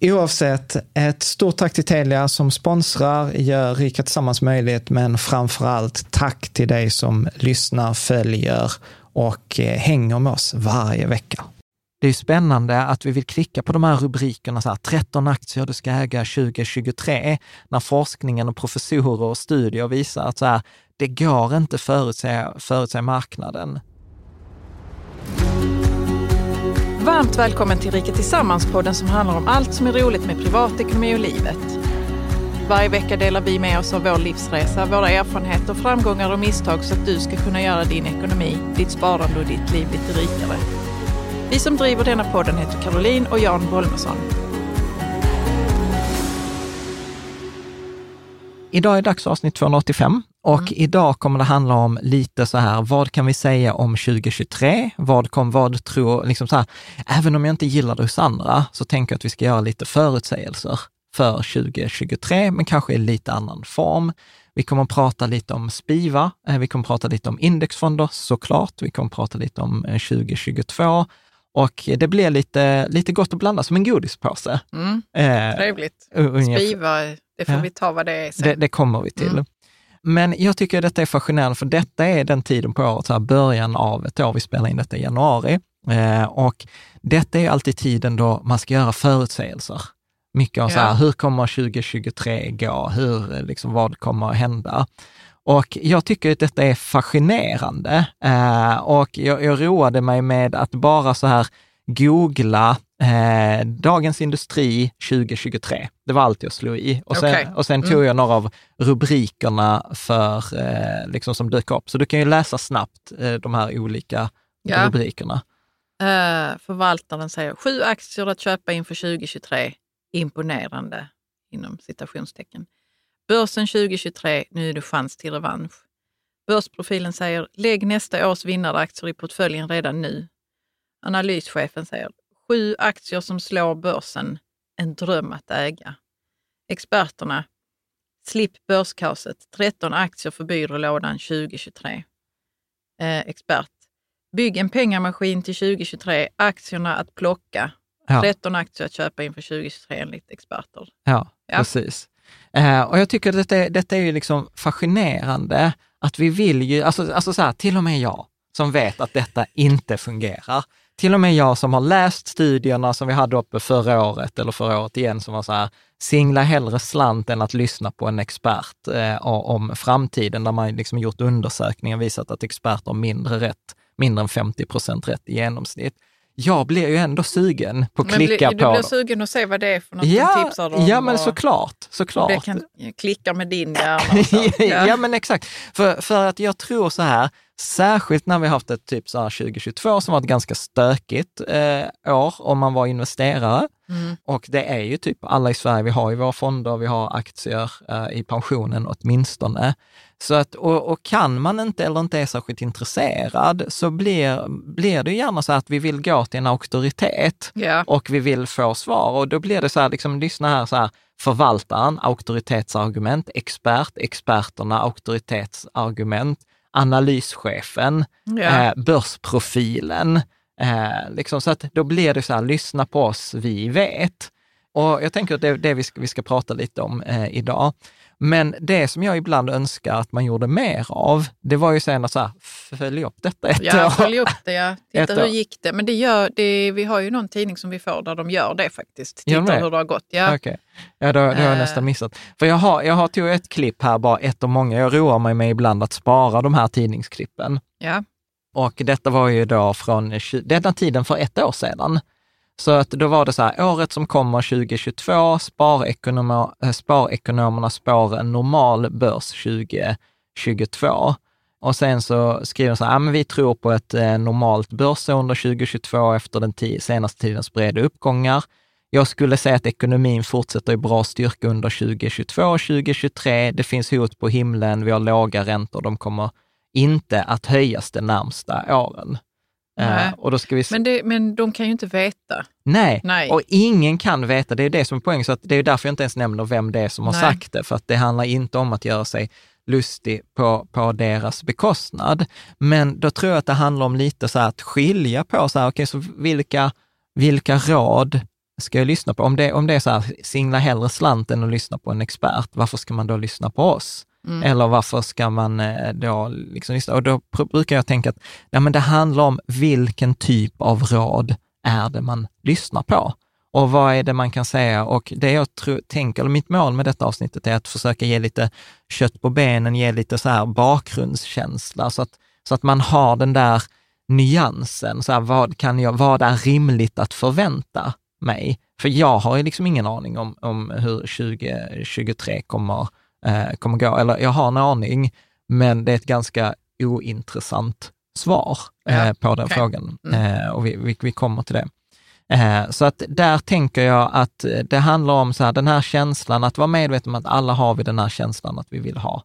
Oavsett, ett stort tack till Telia som sponsrar, gör Rika Tillsammans möjligt, men framför allt tack till dig som lyssnar, följer och eh, hänger med oss varje vecka. Det är spännande att vi vill klicka på de här rubrikerna, så här, 13 aktier du ska äga 2023, när forskningen och professorer och studier visar att så här, det går inte förutse, förutse marknaden. Varmt välkommen till Rika Tillsammans-podden som handlar om allt som är roligt med privatekonomi och livet. Varje vecka delar vi med oss av vår livsresa, våra erfarenheter, framgångar och misstag så att du ska kunna göra din ekonomi, ditt sparande och ditt liv lite rikare. Vi som driver denna podden heter Caroline och Jan Bolmesson. Idag är dags för avsnitt 285 och Mm. idag kommer det handla om lite så här, vad kan vi säga om 2023? Vad kom, vad tror, liksom så här, även om jag inte gillar det hos andra, så tänker jag att vi ska göra lite förutsägelser för 2023, men kanske i lite annan form. Vi kommer att prata lite om SPIVA, eh, vi kommer att prata lite om indexfonder såklart, vi kommer att prata lite om eh, 2022 och det blir lite, lite gott att blanda som en godispåse. Mm, Eh, trevligt. ungefär- Spiva, det får Ja. vi ta vad det är sen. det, det kommer vi till. Mm. Men jag tycker detta är fascinerande, för detta är den tiden på året, så här början av ett år, vi spelar in detta i januari. Eh, och detta är alltid tiden då man ska göra förutsägelser. Mycket om så här, Ja. hur kommer 2023 gå? Hur, eh, liksom, vad kommer att hända? Och jag tycker att detta är fascinerande. Eh, och jag, jag roade mig med att bara så här googla eh, Dagens Industri 2023. Det var allt jag slog i. Och sen, Okej. och sen tog Mm. jag några av rubrikerna för, eh, liksom som dök upp. Så du kan ju läsa snabbt eh, de här olika Ja. rubrikerna. Eh, förvaltaren säger sju aktier att köpa inför 2023. Imponerande, inom citationstecken. Börsen 2023, nu är det chans till revansch. Börsprofilen säger lägg nästa års vinnaraktier i portföljen redan nu. Analyschefen säger sju aktier som slår börsen, en dröm att äga. Experterna, slipp börskaoset, 13 aktier för byrålådan 2023. Eh, expert, bygg en pengamaskin till 2023, aktierna att plocka. Ja. 13 aktier att köpa inför 2023 enligt experter. Ja, Ja. precis. Eh, och jag tycker att detta, är- detta är ju liksom fascinerande, att vi vill ju, alltså, alltså så här, till och med jag som vet att detta inte fungerar, till och med jag som har läst studierna som vi hade uppe förra året, eller förra året igen, som var så här, singla hellre slant än att lyssna på en expert eh, om framtiden, där man liksom gjort undersökningar och visat att experter har mindre rätt, mindre än 50 procent rätt i genomsnitt jag blir ju ändå sugen på att klicka bli, på... Du blir sugen att se vad det är för något ja, de tipsar om? Ja, men såklart. såklart. Det kan klicka med din hjärna. ja. ja, men exakt. För, för att jag tror så här, särskilt när vi haft ett typ så 2022 som var ett ganska stökigt eh, år om man var investerare. Mm. Och det är ju typ alla i Sverige, vi har ju våra fonder, vi har aktier eh, i pensionen åtminstone. Så att, och, och, kan man inte eller inte är särskilt intresserad så blir, blir det gärna så att vi vill gå till en auktoritet yeah. och vi vill få svar. Och då blir det så här, liksom, lyssna här, så här, förvaltaren, auktoritetsargument, expert, experterna, auktoritetsargument, analyschefen, yeah. eh, börsprofilen. Eh, liksom, så att då blir det så här, lyssna på oss, vi vet. Och jag tänker att det är det vi ska, vi ska prata lite om eh, idag. Men det som jag ibland önskar att man gjorde mer av, det var ju sen att så här, följa upp detta ett ja, år. Följ upp det, ja. Titta hur gick det. Men det gör, det, vi har ju någon tidning som vi får där de gör det faktiskt. Titta hur det har gått. Ja, okay. ja då, det har jag uh, nästan missat. För jag har, jag har tog ett klipp här, bara ett av många. Jag roar mig med ibland att spara de här tidningsklippen. Ja. Och detta var ju då från denna tiden för ett år sedan. Så att då var det så här, året som kommer 2022, sparekonomer, eh, sparekonomerna spår en normal börs 2022. Och sen så skriver de så här, ja, men vi tror på ett eh, normalt börsår under 2022 efter den senaste tidens breda uppgångar. Jag skulle säga att ekonomin fortsätter i bra styrka under 2022 och 2023. Det finns hot på himlen, vi har låga räntor, de kommer inte att höjas de närmsta åren. Uh, och då ska vi... men, det, men de kan ju inte veta. Nej. Nej. och ingen kan veta. Det är det som är poängen. Så att det är därför jag inte ens nämner vem det är som har Nej. sagt det, för att det handlar inte om att göra sig lustig på, på deras bekostnad. Men då tror jag att det handlar om lite så att skilja på, så här, okay, så vilka, vilka råd ska jag lyssna på? Om det, om det är så här, singla hellre slant än att lyssna på en expert, varför ska man då lyssna på oss? Mm. Eller varför ska man eh, då liksom lyssna? Och då brukar jag tänka att ja, men det handlar om vilken typ av råd är det man lyssnar på? Och vad är det man kan säga? Och det jag tror, tänker, eller mitt mål med detta avsnittet är att försöka ge lite kött på benen, ge lite så här bakgrundskänsla, så att, så att man har den där nyansen. Så här, vad, kan jag, vad är rimligt att förvänta mig? För jag har ju liksom ingen aning om, om hur 2023 kommer eh, kommer gå. Eller jag har en aning, men det är ett ganska ointressant svar eh, på den okay. frågan. Mm. Eh, och vi, vi, vi, kommer till det. Eh, så att där tänker jag att det handlar om så här, den här känslan, att vara medveten om att alla har vi den här känslan att vi vill ha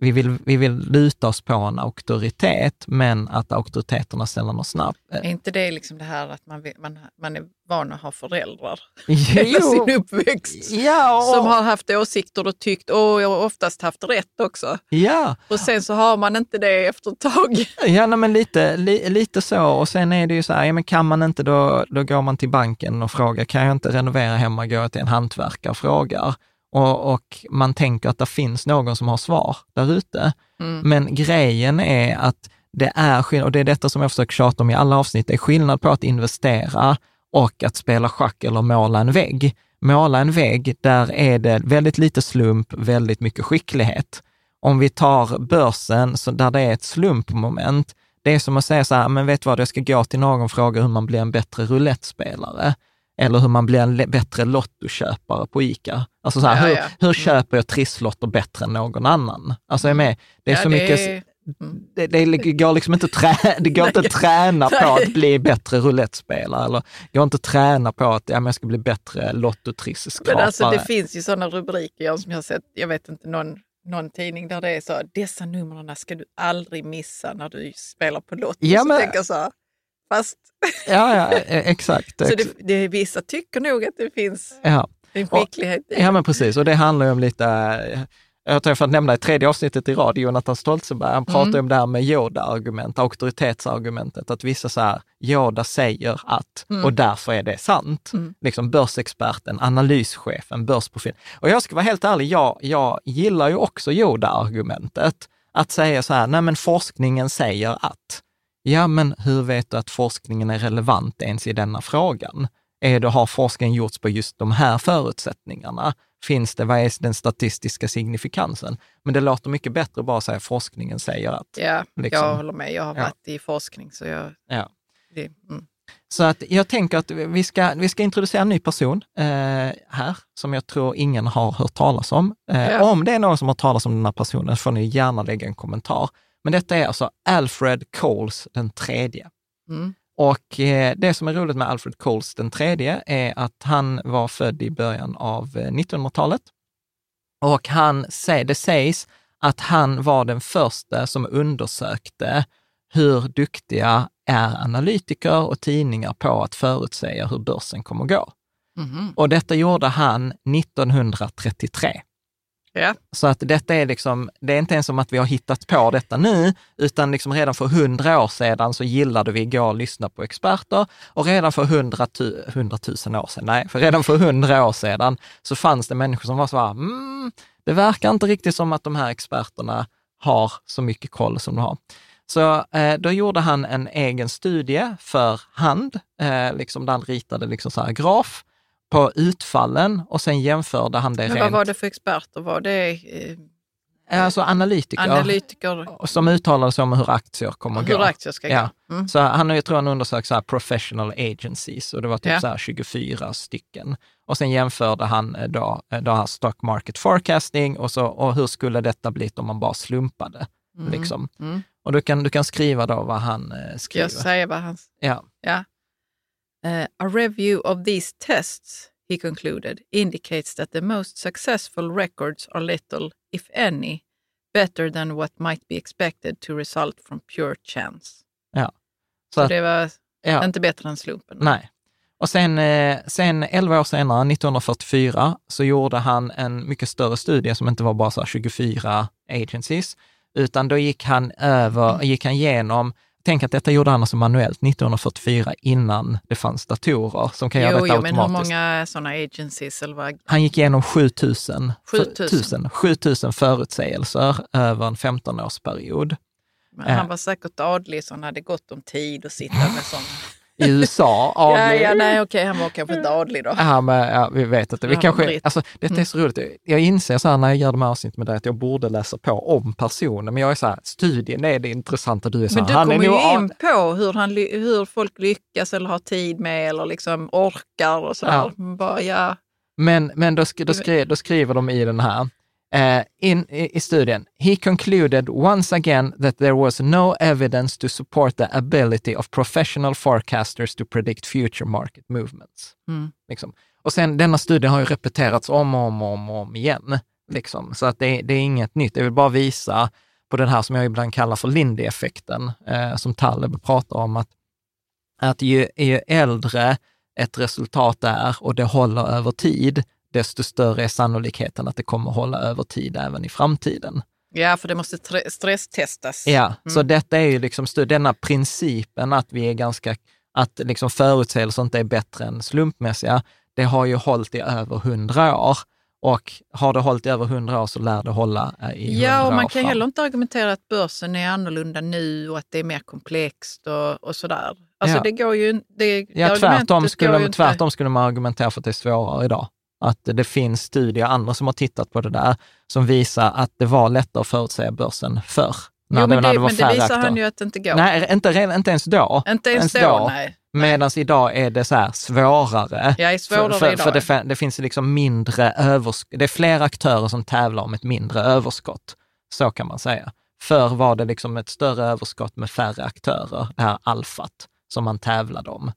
vi vill, vi vill luta oss på en auktoritet, men att auktoriteterna ställer något snabbt. Är inte det liksom det här att man, man, man är van att ha föräldrar hela sin uppväxt ja, och... som har haft åsikter och tyckt, och jag har oftast haft rätt också. Ja. Och sen så har man inte det efter ett tag. Ja, nej, men lite, li, lite så. Och sen är det ju så här, ja, men kan man inte då, då går man till banken och frågar, kan jag inte renovera hemma, går jag till en hantverkare och frågar och, och, man tänker att det finns någon som har svar där ute. Mm. Men grejen är att det är skillnad, och det är detta som jag försöker tjata om i alla avsnitt, det är skillnad på att investera och att spela schack eller måla en vägg. Måla en vägg, där är det väldigt lite slump, väldigt mycket skicklighet. Om vi tar börsen, så där det är ett slumpmoment, det är som att säga så här, men vet du vad, jag ska gå till någon och fråga hur man blir en bättre roulettespelare eller hur man blir en bättre lottoköpare på ICA. Alltså så här, ja, hur, ja. hur mm. köper jag trisslotter bättre än någon annan? Alltså är med, det är ja, så det mycket, är... Mm. Det, det, går liksom inte trä, det går inte att träna på att bli bättre roulettespelare eller det går inte att träna på att ja, jag ska bli bättre lottotrissskrapare. Men alltså det finns ju sådana rubriker som jag har sett, jag vet inte, någon, någon tidning där det är så, dessa numren ska du aldrig missa när du spelar på Lotto. Ja, men, så tänker så fast... ja, ja, e- exakt. Så det, det, vissa tycker nog att det finns ja. en skicklighet i Ja, men precis. Och det handlar ju om lite, jag tror för att nämna i tredje avsnittet i rad, Jonathan Stoltzenberg, han pratar mm. om det här med Yoda-argument, auktoritetsargumentet, att vissa så här, Yoda säger att, mm. och därför är det sant. Mm. Liksom börsexperten, analyschefen, börsprofil. Och jag ska vara helt ärlig, jag, jag gillar ju också Yoda-argumentet. Att säga så här, nej men forskningen säger att. Ja, men hur vet du att forskningen är relevant ens i denna frågan? Är det, har forskningen gjorts på just de här förutsättningarna? Finns det, vad är den statistiska signifikansen? Men det låter mycket bättre att bara säga forskningen säger att. Ja, liksom. jag håller med. Jag har Ja. varit i forskning så jag... Ja. Det, mm. Så att jag tänker att vi ska, vi ska introducera en ny person eh, här, som jag tror ingen har hört talas om. Eh, Ja. Om det är någon som har talas om den här personen får ni gärna lägga en kommentar. Men detta är alltså Alfred Coles den tredje. Mm. Och eh, det som är roligt med Alfred Coles den tredje är att han var född i början av eh, 1900-talet. Och han, det sägs att han var den första som undersökte hur duktiga är analytiker och tidningar på att förutsäga hur börsen kommer att gå. Mhm. Och detta gjorde han 1933. Ja. Så att detta är liksom, det är inte ens som att vi har hittat på detta nu, utan liksom redan för hundra år sedan så gillade vi att gå och lyssna på experter och redan för hundratusen år sedan, nej, för redan för hundra år sedan så fanns det människor som var så här, mm, det verkar inte riktigt som att de här experterna har så mycket koll som de har. Så eh, då gjorde han en egen studie för hand, eh, liksom där han ritade liksom så här graf på utfallen och sen jämförde han det Men vad rent, var det för experter? Var det eh, alltså analytiker, analytiker? som uttalade sig om hur aktier kommer Hur gå. aktier ska Ja. gå? Mm. Så han ju, tror han undersökt så här professional agencies och det var typ Ja. så här 24 stycken. Och sen jämförde han eh, då, eh, då här stock market forecasting och, så, och hur skulle detta bli om man bara slumpade. Mm. Liksom. Mm. Och du kan, du kan skriva då vad han eh, skriver. jag säga vad han... Ja. Ja. Eh, a review of these tests, he concluded, indicates that the most successful records are little, if any, better than what might be expected to result from pure chance. Så Så att- det var ja. inte bättre än slumpen. Nej. Och sen, eh, sen 11 år senare, 1944, så gjorde han en mycket större studie som inte var bara så här 24 agencies, utan då gick han över, gick han igenom Tänk att detta gjorde han alltså manuellt 1944 innan det fanns datorer som kan göra Jo, detta jo, men hur automatiskt. många sådana agencies eller vad? Han gick igenom 7000, 7000. 7000 förutsägelser över en 15-årsperiod. Men Eh. han var säkert adlig så han hade gott om tid att sitta med sån. I USA, ja, ja, nej, okej, han var kanske inte adlig då. Ja, men ja, vi vet inte. Vi Ja, kanske, britt. alltså, detta är så roligt. Jag inser så här när jag gör de här avsnitten med dig att jag borde läsa på om personen, men jag är så här, studien är det intressanta. Du är så Men här, du han är kommer ju in på hur, han, hur folk lyckas eller har tid med eller liksom orkar och sådär. Ja. Bara, ja. Men, men då, då, skri, då skriver de i den här, eh, in, i, studien, he concluded once again that there was no evidence to support the ability of professional forecasters to predict future market movements. Mm. Liksom. Och sen denna studien har ju repeterats om och om och om, om igen. Liksom. Så att det, det är inget nytt. Jag vill bara visa på den här som jag ibland kallar för Lindy-effekten, eh, som Taleb pratar om, att, att ju, ju äldre ett resultat är och det håller över tid, desto större är sannolikheten att det kommer hålla över tid även i framtiden. ja, för det måste tre- stresstestas. Ja, så detta är ju liksom denna principen att vi är ganska, att liksom förutsägelser inte är bättre än slumpmässiga, det har ju hållit i över hundra år. Och har det hållit i över hundra år så lär det hålla eh, i hundra Ja, och man år kan fram. heller inte argumentera att börsen är annorlunda nu och att det är mer komplext och, och sådär. Alltså Ja. det går ju det, Ja, tvärtom skulle, tvärtom skulle man argumentera för att det är svårare idag. Att det finns studier, andra som har tittat på det där, som visar att det var lättare att förutsäga börsen förr. När Jo, men det, när det, var men det visar han ju att det inte går. Nej, inte, inte ens då. inte ens då, nej. Medan idag är det så här svårare. Är svårare för, för, idag. för det, det finns liksom mindre överskott. Det är fler aktörer som tävlar om ett mindre överskott. Så kan man säga. Förr var det liksom ett större överskott med färre aktörer, det här alfat som man tävlade om.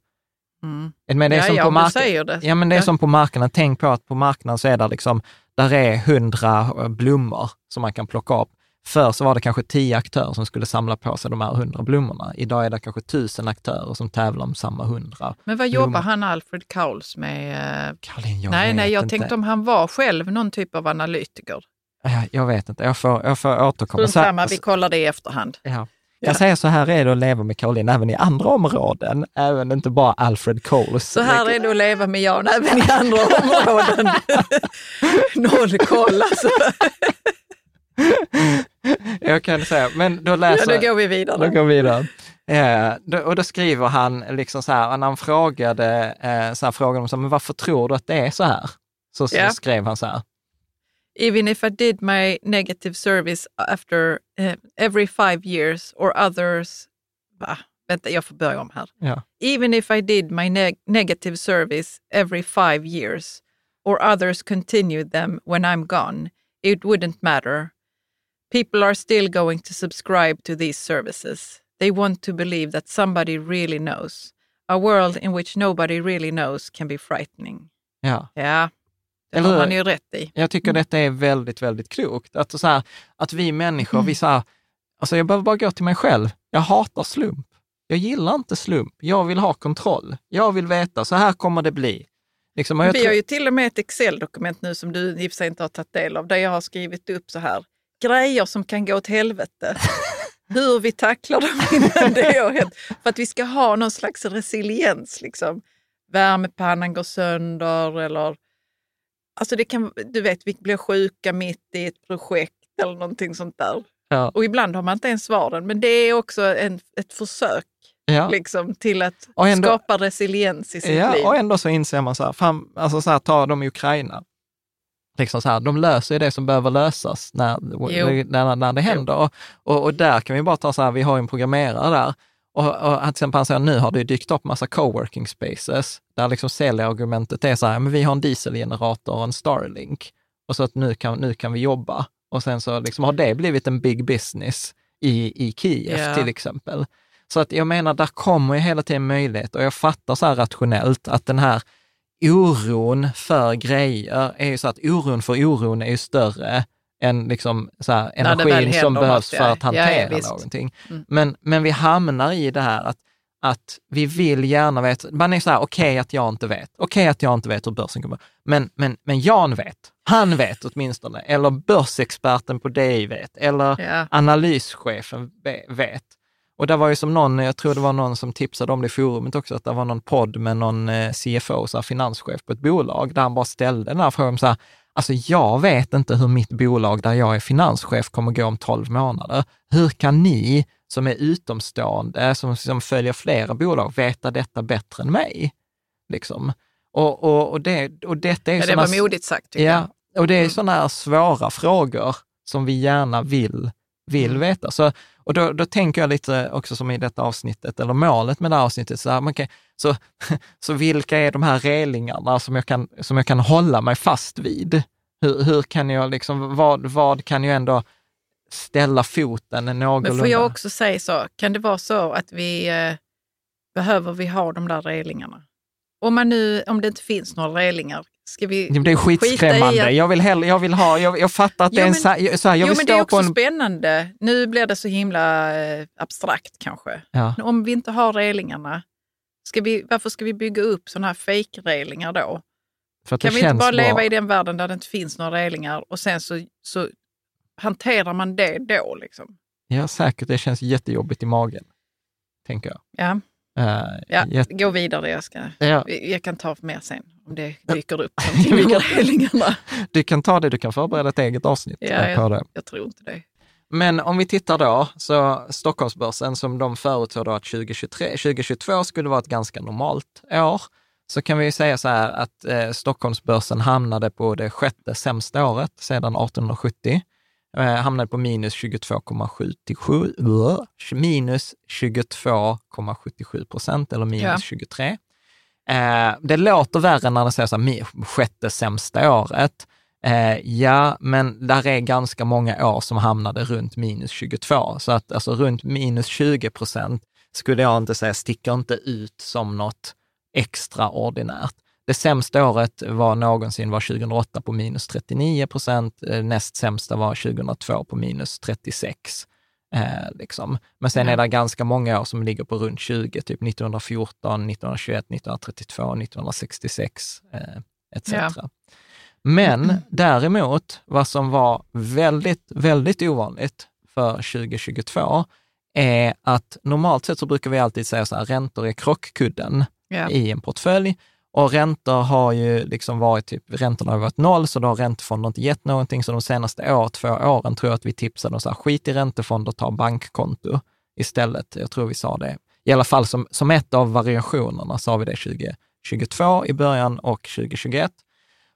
Mm. Men det är Ja, som ja, på det. Ja, men det är som på marknaden. Tänk på att på marknaden så är det liksom, där är hundra eh, blommor som man kan plocka upp. Förr så var det kanske tio aktörer som skulle samla på sig de här hundra blommorna. Idag är det kanske tusen aktörer som tävlar om samma hundra. Men vad blommor. jobbar han Alfred Kauls med? eh, Caroline, jag nej, nej, jag inte. tänkte om han var själv någon typ av analytiker. Ja, Jag vet inte, jag får, jag får återkomma. Strunt samma, vi kollar det i efterhand. ja. Jag säger så här är det att leva med Caroline även i andra områden, även inte bara Alfred Coles. Så här är det att leva med Jan även i andra områden. Noll koll alltså. Jag kan säga, men då Ja, läser då går vi vidare. Då går vi vidare. Eh, då, och då skriver han liksom så här, när han frågade, eh, så här, frågade de så här, men varför tror du att det är så här? Så, så Ja. skrev han så här, Even if I did my negative service after eh, every five years or others... Va? Vänta, jag får börja om här. ja, Even if I did my neg- negative service every five years or others continued them when I'm gone, it wouldn't matter. People are still going to subscribe to these services. They want to believe that somebody really knows. A world in which nobody really knows can be frightening. Yeah. Ja, det Eller har han ju rätt i. Jag tycker detta är väldigt, väldigt klokt. Att, så här, att vi människor, vi så här, alltså jag behöver bara gå till mig själv. Jag hatar slump. Jag gillar inte slump. Jag vill ha kontroll. Jag vill veta, så här kommer det bli. Liksom, Vi tror- har ju till och med ett Excel-dokument nu som du i och för sig inte har tagit del av, där jag har skrivit upp så här, grejer som kan gå åt helvete. Hur vi tacklar dem innan det har hänt. För att vi ska ha någon slags resiliens. Liksom. Värmepannan går sönder eller... Alltså det kan, du vet, vi blir sjuka mitt i ett projekt eller någonting sånt där. ja, Och ibland har man inte ens svaren, men det är också en, ett försök ja. liksom, till att ändå- skapa resiliens i sitt Ja, liv. och ändå så inser man så här, fan, alltså så här, ta dem i Ukraina. Liksom så här, de löser ju det som behöver lösas när, när, när det händer. Och, och, där kan vi bara ta så här, vi har en programmerare där. Och, och att till exempel han säger, nu har det dykt upp massa coworking spaces, där liksom säljargumentet är så här, men vi har en dieselgenerator och en Starlink. Och så att nu kan, nu kan vi jobba. Och sen så liksom har det blivit en big business i, i Kiev Ja. till exempel. Så att jag menar, där kommer ju hela tiden möjlighet och jag fattar så här rationellt att den här oron för grejer är ju så att oron för oron är ju större än liksom så här energin som behövs för ja. att Ja, ja, hantera visst. någonting. Mm. Men, men vi hamnar i det här att, att vi vill gärna veta, man är så här, okej att jag inte vet, okej att jag inte vet hur börsen kommer, men, men, men Jan vet, han vet åtminstone, eller börsexperten på DI vet, eller Ja. analyschefen ve- vet. Och det var ju som någon, jag tror det var någon som tipsade om det i forumet också, att det var någon podd med någon eh, CFO, så här, finanschef på ett bolag, där han bara ställde den här frågan så här, alltså jag vet inte hur mitt bolag där jag är finanschef kommer gå om 12 månader. Hur kan ni som är utomstående, som, som följer flera bolag, veta detta bättre än mig? Liksom. Och, och, och, det, och detta är Ja, det såna- var modigt sagt tycker jag. Ja, och det är Mm. sådana här svåra frågor som vi gärna vill, vill Mm. veta. Så, och då, då tänker jag lite också som i detta avsnittet, eller målet med det här avsnittet, så, här, kan, så, så vilka är de här relingarna som jag kan, som jag kan hålla mig fast vid? Hur, hur kan jag liksom, vad, vad kan jag ändå ställa foten någorlunda? Men får jag också säga så, kan det vara så att vi eh, behöver vi ha de där relingarna? Om, man nu, om det inte finns några relingar, ska vi Det är skitskrämmande. att- Jag vill, hellre, jag vill ha, jag, jag fattar att det Jo, är en men- så här, så här, jag jo, vill men det är också en... spännande. Nu blir det så himla eh, abstrakt kanske. Ja. Om vi inte har relingarna, ska vi, varför ska vi bygga upp sådana här fake-relingar då? För att Kan det vi inte bara bra. leva i den världen där det inte finns några relingar och sen så, så hanterar man det då? Liksom? Ja, säkert. Det känns jättejobbigt i magen, tänker jag. Ja, Uh, ja jätte- gå vidare. Jag, ska, ja, jag kan ta mer sen om det dyker upp någonting du kan ta det, du kan förbereda ett eget avsnitt Ja, eh, på det. Jag tror inte det. Men om vi tittar då, så Stockholmsbörsen som de förutsåg att 2023, 2022 skulle vara ett ganska normalt år, så kan vi säga så här att eh, Stockholmsbörsen hamnade på det sjätte sämsta året sedan 1870. Eh, hamnade på minus 22,77 uh, minus 22,77 procent eller minus Ja. 23. Eh, det låter värre när det säger så här, sjätte sämsta året. Eh, ja, men där är ganska många år som hamnade runt minus 22. Så att alltså runt minus 20 procent skulle jag inte säga sticker inte ut som något extraordinärt. Det sämsta året var någonsin var 2008 på minus 39 procent. Eh, näst sämsta var 2002 på minus 36. Eh, liksom. Men sen är det ganska många år som ligger på runt 20, typ 1914, 1921, 1932, 1966 eh, etc. Ja. Men däremot, vad som var väldigt, väldigt ovanligt för 2022 är att normalt sett så brukar vi alltid säga så här, räntor är krockkudden Ja. i en portfölj. Och räntor har ju liksom varit, typ, räntorna har varit noll, så då har räntefonder inte gett någonting. Så de senaste år, två åren tror jag att vi tipsade om så här, skit i räntefonder, ta bankkonto istället. Jag tror vi sa det. I alla fall som, som ett av variationerna sa vi det 2022 i början och 2021.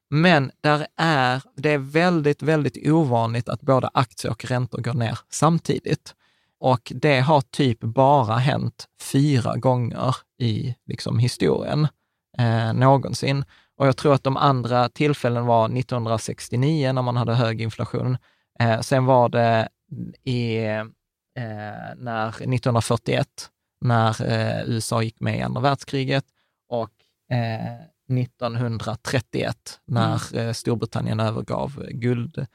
Men där är, det är väldigt, väldigt ovanligt att både aktier och räntor går ner samtidigt. Och det har typ bara hänt fyra gånger i liksom, historien eh, någonsin. Och jag tror att de andra tillfällen var 1969 när man hade hög inflation. Eh, sen var det i, eh, när 1941 när eh, USA gick med i andra världskriget och 1931 när mm. Storbritannien övergav guld,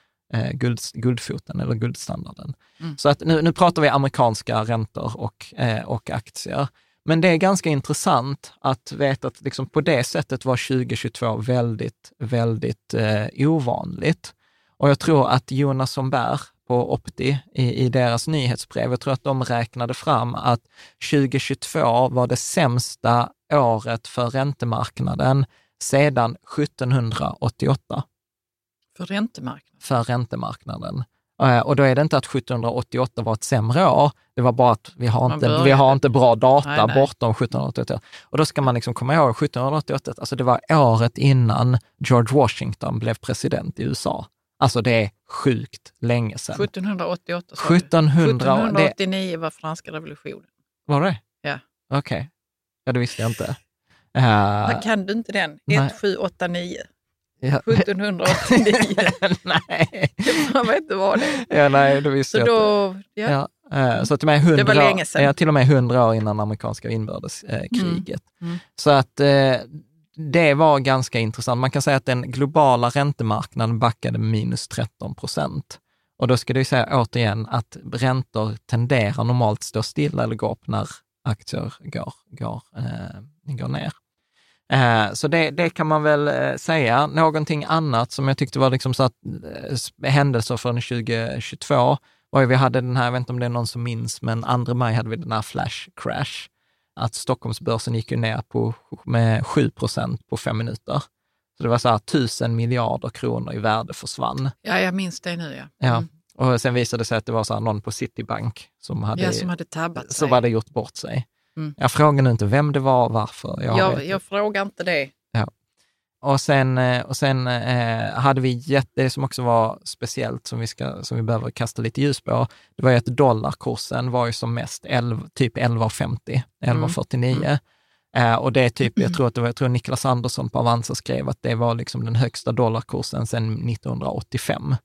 guld, guldfoten eller guldstandarden. Mm. Så att nu, nu pratar vi amerikanska räntor och, och aktier. Men det är ganska intressant att veta att liksom på det sättet var 2022 väldigt, väldigt eh, ovanligt. Och jag tror att Jonas Somberg på Opti i, i deras nyhetsbrev, jag tror att de räknade fram att 2022 var det sämsta året för räntemarknaden sedan 1788. För räntemarknaden? För räntemarknaden. Eh, och då är det inte att 1788 var ett sämre år, det var bara att vi har inte, vi har inte bra data nej, nej. bortom 1788. Och då ska man liksom komma ihåg 1788, alltså det var året innan George Washington blev president i USA. Alltså det är sjukt länge sedan. 1788 1700, 1789 var franska revolutionen. Var det? Ja. Okej. Okay. Ja, det visste jag inte. Uh, kan du inte den? 1789. Ja. 1789. nej. Jag vet inte vad det är. Ja, nej, det visste så jag då. Ja. Ja, eh, så till och med 100, det var länge sedan. Ja, till och med 100 år innan amerikanska inbördeskriget. Mm. Mm. Så att eh, det var ganska intressant. Man kan säga att den globala räntemarknaden backade minus 13 procent. Och då ska ju säga återigen att räntor tenderar normalt stå stilla eller gå upp när aktier går, går, eh, går ner. Eh, så det, det, kan man väl eh, säga. Någonting annat som jag tyckte var liksom så att, eh, händelser från 2022 var ju, vi hade den här, jag vet inte om det är någon som minns, men 2 maj hade vi den här flash crash. Att Stockholmsbörsen gick ju ner på, med 7 procent på fem minuter. Så det var så här tusen miljarder kronor i värde försvann. Ja, jag minns det nu ja. Mm. ja. Och sen visade det sig att det var så någon på Citibank som hade, ja, som hade tabbat sig. Som hade gjort bort sig. Mm. Jag frågar nu inte vem det var och varför. Jag, jag, jag frågar inte det. Ja. Och sen, eh, och sen eh, hade vi jätte, det som också var speciellt, som vi, ska, som vi behöver kasta lite ljus på, det var ju att dollarkursen var ju som mest 11, typ 11,50, 11,49. Mm. Eh, och det är typ, jag tror att det var, jag tror Niklas Andersson på Avanza skrev att det var liksom den högsta dollarkursen sedan 1985,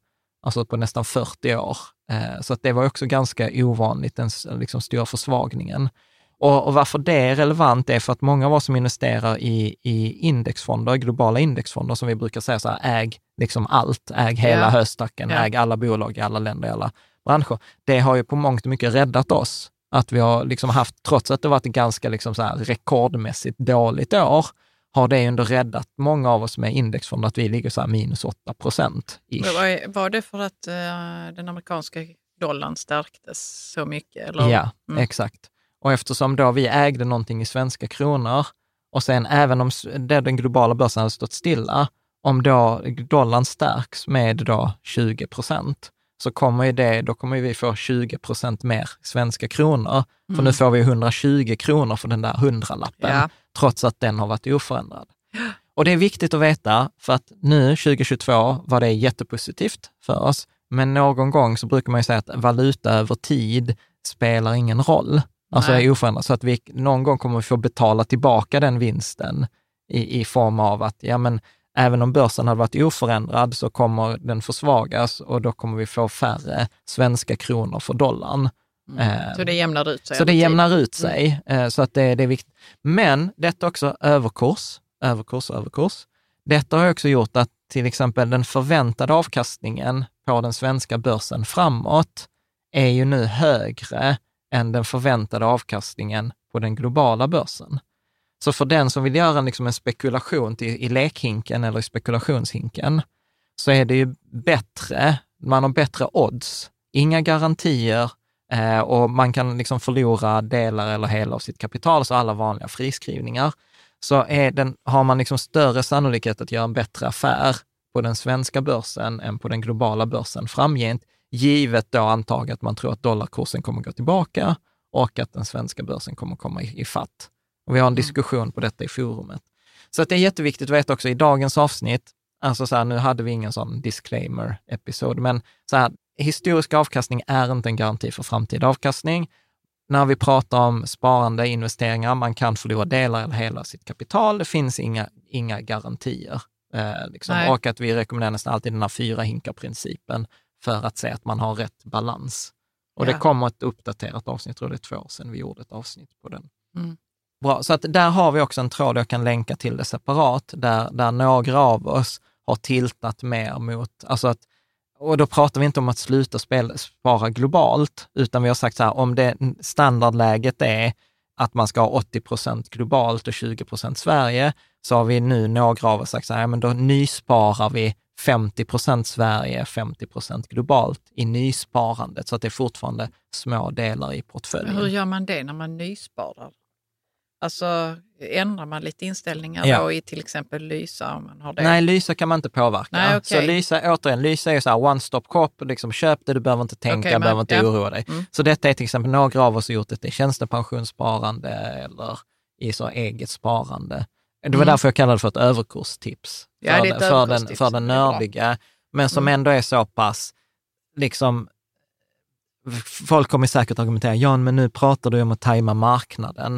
alltså på nästan 40 år. Eh, så att det var också ganska ovanligt, den liksom stora försvagningen. Och, och, varför det är relevant är för att många av oss som investerar i, i indexfonder, globala indexfonder, som vi brukar säga så här, äg liksom allt, äg hela yeah. höstacken, yeah. äg alla bolag i alla länder, i alla branscher. Det har ju på mångt och mycket räddat oss. Att vi har liksom haft, trots att det varit ett ganska liksom så här rekordmässigt dåligt år, har det ändå räddat många av oss med indexfonder, att vi ligger så här minus 8 procent. Var det för att uh, den amerikanska dollarn stärktes så mycket? Eller? Ja, mm. exakt. Och eftersom då vi ägde någonting i svenska kronor och sen även om den globala börsen hade stått stilla, om då dollarn stärks med då 20 procent, så kommer ju det, då kommer vi få 20 procent mer svenska kronor. För mm. nu får vi 120 kronor för den där hundralappen, ja. trots att den har varit oförändrad. Och det är viktigt att veta, för att nu 2022 var det jättepositivt för oss, men någon gång så brukar man ju säga att valuta över tid spelar ingen roll. Alltså är oförändrat. Så att vi någon gång kommer vi få betala tillbaka den vinsten i, i form av att, ja men även om börsen hade varit oförändrad så kommer den försvagas och då kommer vi få färre svenska kronor för dollarn. Mm. Eh, så det jämnar ut sig? Så det jämnar ut sig, mm. så att det, det är viktigt. Men detta också överkurs, överkurs, överkurs. Detta har också gjort att till exempel den förväntade avkastningen på den svenska börsen framåt är ju nu högre än den förväntade avkastningen på den globala börsen. Så för den som vill göra liksom en spekulation till, i lekhinken eller i spekulationshinken, så är det ju bättre, man har bättre odds, inga garantier eh, och man kan liksom förlora delar eller hela av sitt kapital, så alla vanliga friskrivningar. Så är den, har man liksom större sannolikhet att göra en bättre affär på den svenska börsen än på den globala börsen framgent, givet då antaget att man tror att dollarkursen kommer gå tillbaka och att den svenska börsen kommer komma i, i fatt. Och vi har en Mm. diskussion på detta i forumet. Så att det är jätteviktigt att veta också i dagens avsnitt, alltså så här, nu hade vi ingen sån disclaimer-episod, men så här, historisk avkastning är inte en garanti för framtida avkastning. När vi pratar om sparande, investeringar, man kan förlora delar eller hela sitt kapital. Det finns inga, inga garantier. Eh, liksom. Och att vi rekommenderar nästan alltid den här fyra hinkar-principen för att se att man har rätt balans. Och det Ja. kommer ett uppdaterat avsnitt, jag tror det är två år sedan vi gjorde ett avsnitt på den. Mm. Bra, så att där har vi också en tråd jag kan länka till det separat, där, där några av oss har tiltat mer mot, alltså att, och då pratar vi inte om att sluta spela, spara globalt, utan vi har sagt så här, om det standardläget är att man ska ha 80 procent globalt och 20 procent Sverige, så har vi nu några av oss sagt så här, ja, men då nysparar vi 50 procent Sverige, 50 procent globalt i nysparandet, så att det är fortfarande små delar i portföljen. Hur gör man det när man nysparar? Alltså ändrar man lite inställningar Ja. då i till exempel Lysa om man har det? Nej, Lysa kan man inte påverka. Nej, okej. Så Lysa, återigen, Lysa är så här one stop shop, liksom köp det, du behöver inte tänka, Okej, men- behöver inte ja. oroa dig. Mm. Så detta är till exempel, några av oss har gjort det i tjänstepensionssparande eller i så eget sparande. Det var Mm. därför jag kallade det för ett överkurstips. Ja, för, det är ett den, för, den, för den nördiga, men som Mm. ändå är så pass, liksom, folk kommer säkert argumentera, Jan, men nu pratar du om att tajma marknaden.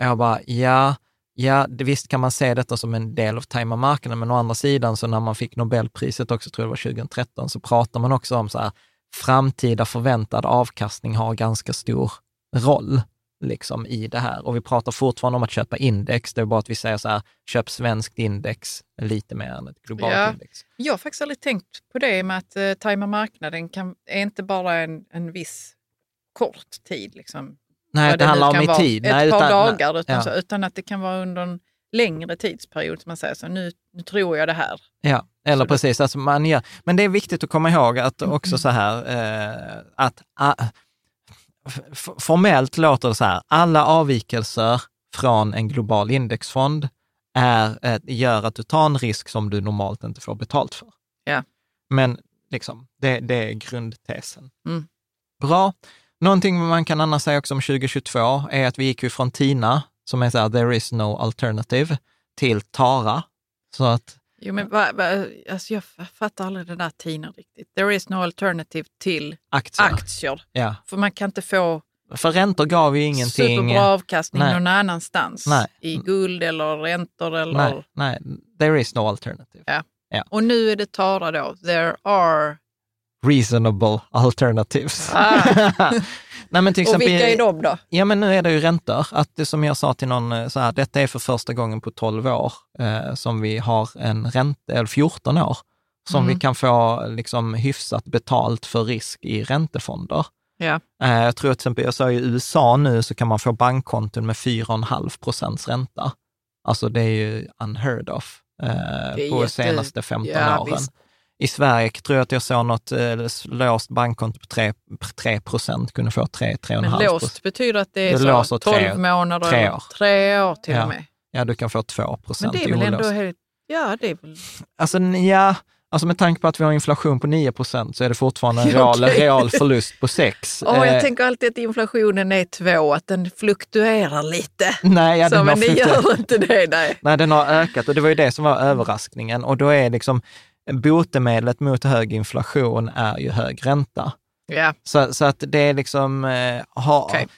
Och jag bara, ja, ja, det, visst kan man se detta som en del av tajma marknaden, men å andra sidan, så när man fick Nobelpriset också, tror jag det var 2013, så pratar man också om så här, framtida förväntad avkastning har ganska stor roll liksom i det här. Och vi pratar fortfarande om att köpa index, det är bara att vi säger så här, köp svenskt index lite mer än ett globalt Ja. index. Jag har faktiskt aldrig tänkt på det med att eh, tajma marknaden kan, är inte bara en, en viss kort tid. Liksom, Nej, det nu handlar om i tid. Ett Nej, par utan- dagar, utan, ja. så, utan att det kan vara under en längre tidsperiod. Som man säger så, nu, nu tror jag det här. Ja, eller Så det- precis. Alltså man gör, men det är viktigt att komma ihåg att också så här, eh, att ah, formellt låter det så här, alla avvikelser från en global indexfond är, eh, gör att du tar en risk som du normalt inte får betalt för. Ja. Men liksom, det, det är grundtesen. Mm. Bra. Någonting man kan annars säga också om 2022 är att vi gick ju från TINA, som är så här, there is no alternative, till TARA. Så att Jo, men va, va, alltså jag fattar aldrig det där TINA riktigt. There is no alternative till aktier. aktier. Ja. För man kan inte få För räntor gav ju ingenting. superbra avkastning Nej. någon annanstans. Nej. I guld eller räntor. Eller, Nej, nej, there is no alternative. Ja. Och nu är det Tara då. There are... Reasonable alternatives. Ah. nej, men till Och exempel, vilka är de då? Ja, men nu är det ju räntor. Att det som jag sa till någon, eh, så här, detta är för första gången på 12 år eh, som vi har en ränta, eller 14 år, som Mm. vi kan få liksom hyfsat betalt för risk i räntefonder. Ja. Eh, jag tror till exempel, jag sa i USA nu så kan man få bankkonton med 4,5 procents ränta. Alltså det är ju unheard of eh, på de senaste 15 Ja, åren. visst. I Sverige tror jag att jag såg något eh, låst bankkonto på 3, 3 procent, kunde få 3, 3,5 Men låst betyder att det är Det så låser 12 tre- månader, tre år. tre år till Ja. och med. Ja, du kan få 2 Men procent det är väl ändå olöst. helt... Ja, det är väl... Alltså, ja, alltså med tanke på att vi har inflation på 9 procent så är det fortfarande en real, real förlust på 6. Åh, jag tänker alltid att inflationen är två, att den fluktuerar lite. nej, ja, så, men det gör inte det. Nej. Nej, den har ökat och det var ju det som var överraskningen. Och då är liksom botemedlet mot hög inflation är ju hög ränta. Ja, Så, så att det är liksom, eh, ha, Okej.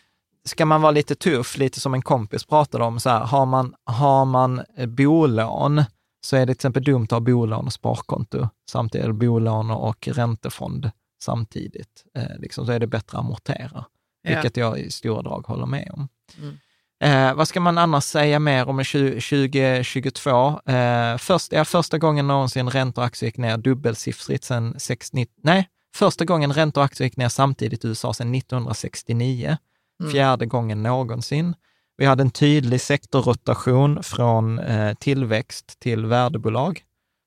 ska man vara lite tuff, lite som en kompis pratade om, så här, har man, har man eh, bolån så är det till exempel dumt att ha bolån och sparkonto samtidigt, eller bolån och räntefond samtidigt. Eh, liksom, så är det bättre att amortera, Ja. vilket jag i stora drag håller med om. Mm. Eh, vad ska man annars säga mer om 20, 2022? Eh, först, ja, första gången någonsin räntor och aktier gick ner dubbelsiffrigt sedan 60, nej, första gången räntor och aktier gick ner samtidigt i USA sedan 1969. Mm. Fjärde gången någonsin. Vi hade en tydlig sektorrotation från eh, tillväxt till värdebolag.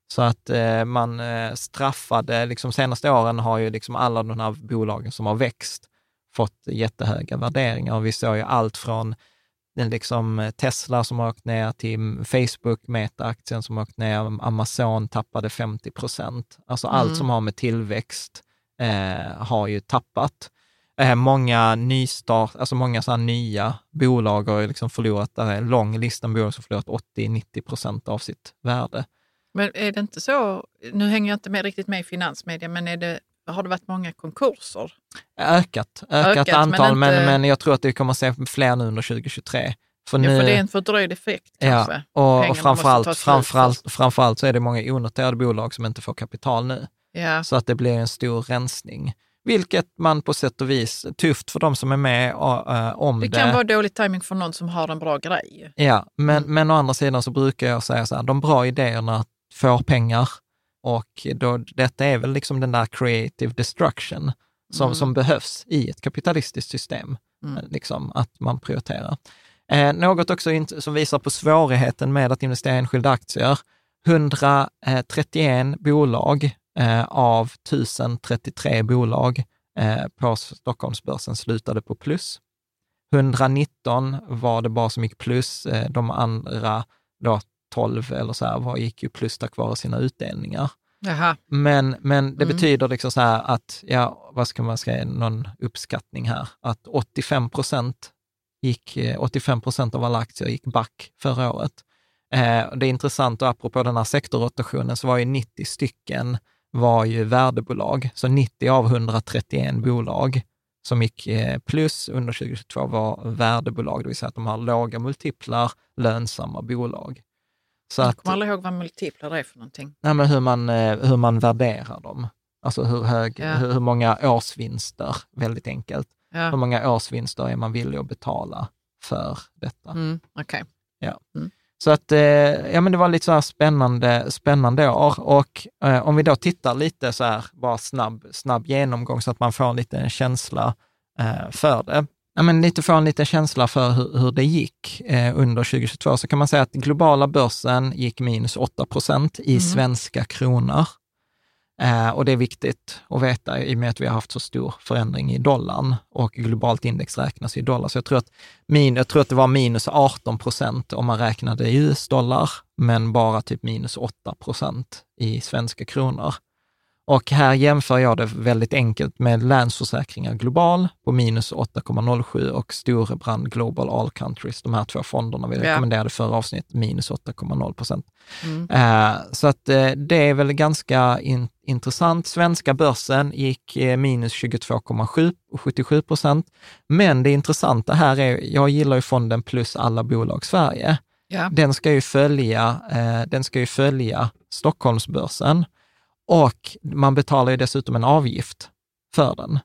Så att eh, man eh, straffade, liksom senaste åren har ju liksom alla de här bolagen som har växt fått jättehöga värderingar. Och vi såg ju allt från liksom eh, Tesla som har åkt ner till Facebook, Meta-aktien som har åkt ner, Amazon tappade 50 procent. Alltså Mm. allt som har med tillväxt eh, har ju tappat. Eh, många nystart, alltså många så nya bolag har liksom förlorat, där är en lång lista med bolag som förlorat 80-90 procent av sitt värde. Men är det inte så, nu hänger jag inte med, riktigt med i finansmedia, men är det, har det varit många konkurser? Ökat, ökat, Ökat, antal, men inte- men, jag tror att vi kommer att se fler nu under 2023. För nu, Ja, för det är en fördröjd effekt kanske. Ja, och, Pengarna och framförallt, framförallt, framförallt så är det många onoterade bolag som inte får kapital nu. Ja. Så att det blir en stor rensning. Vilket man på sätt och vis, tufft för de som är med uh, om Det det. kan vara dålig timing för någon som har en bra grej. Ja, men, Mm. men å andra sidan så brukar jag säga så här, de bra idéerna får pengar och då, detta är väl liksom den där creative destruction som, Mm. som behövs i ett kapitalistiskt system, Mm. eh, liksom att man prioriterar. Eh, något också som visar på svårigheten med att investera i enskilda aktier. 131 bolag eh, av 1033 bolag eh, på Stockholmsbörsen slutade på plus. 119 var det bara som gick plus. Eh, de andra, då 12 eller så här, var, gick ju plus tack vare sina utdelningar. Jaha. Men, men det Mm. betyder liksom så här att, ja, vad ska man säga, någon uppskattning här, att 85 procent gick, eh, 85 procent av alla aktier gick back förra året. Eh, det är intressant, och apropå den här sektorrotationen, så var ju 90 stycken var ju värdebolag. Så 90 av 131 bolag som gick eh, plus under 2022 var värdebolag, det vill säga att de har låga multiplar, lönsamma bolag. Så Jag att, kommer aldrig ihåg vad multiplar är för någonting. Nej, men hur, man, eh, hur man värderar dem. Alltså hur, hög, Ja. hur, hur många årsvinster, väldigt enkelt. Hur Ja. många årsvinster är man villig att betala för detta? Mm, Okej. Så att, eh, ja men det var lite så här spännande, spännande år och eh, om vi då tittar lite så här, bara snabb, snabb genomgång så att man får lite en känsla eh, för det. Ja, men lite få en liten känsla för hur, hur det gick eh, under 2022 så kan man säga att globala börsen gick minus 8 procent i Mm. svenska kronor. Eh, och det är viktigt att veta i och med att vi har haft så stor förändring i dollarn och globalt index räknas i dollar. Så jag tror att, min, jag tror att det var minus 18 procent om man räknade i US-dollar, men bara typ minus 8 procent i svenska kronor. Och här jämför jag det väldigt enkelt med Länsförsäkringar Global på minus 8,07 och Storebrand Global All Countries, de här två fonderna vi Ja. rekommenderade förra avsnitt, minus 8,0 procent. Mm. Eh, Så att eh, det är väl ganska in, intressant. Svenska börsen gick eh, minus 22,77 procent. Men det intressanta här är, jag gillar ju fonden plus alla bolag Sverige. Ja. Den ska ju följa, eh, den ska ju följa Stockholmsbörsen och man betalar ju dessutom en avgift för den.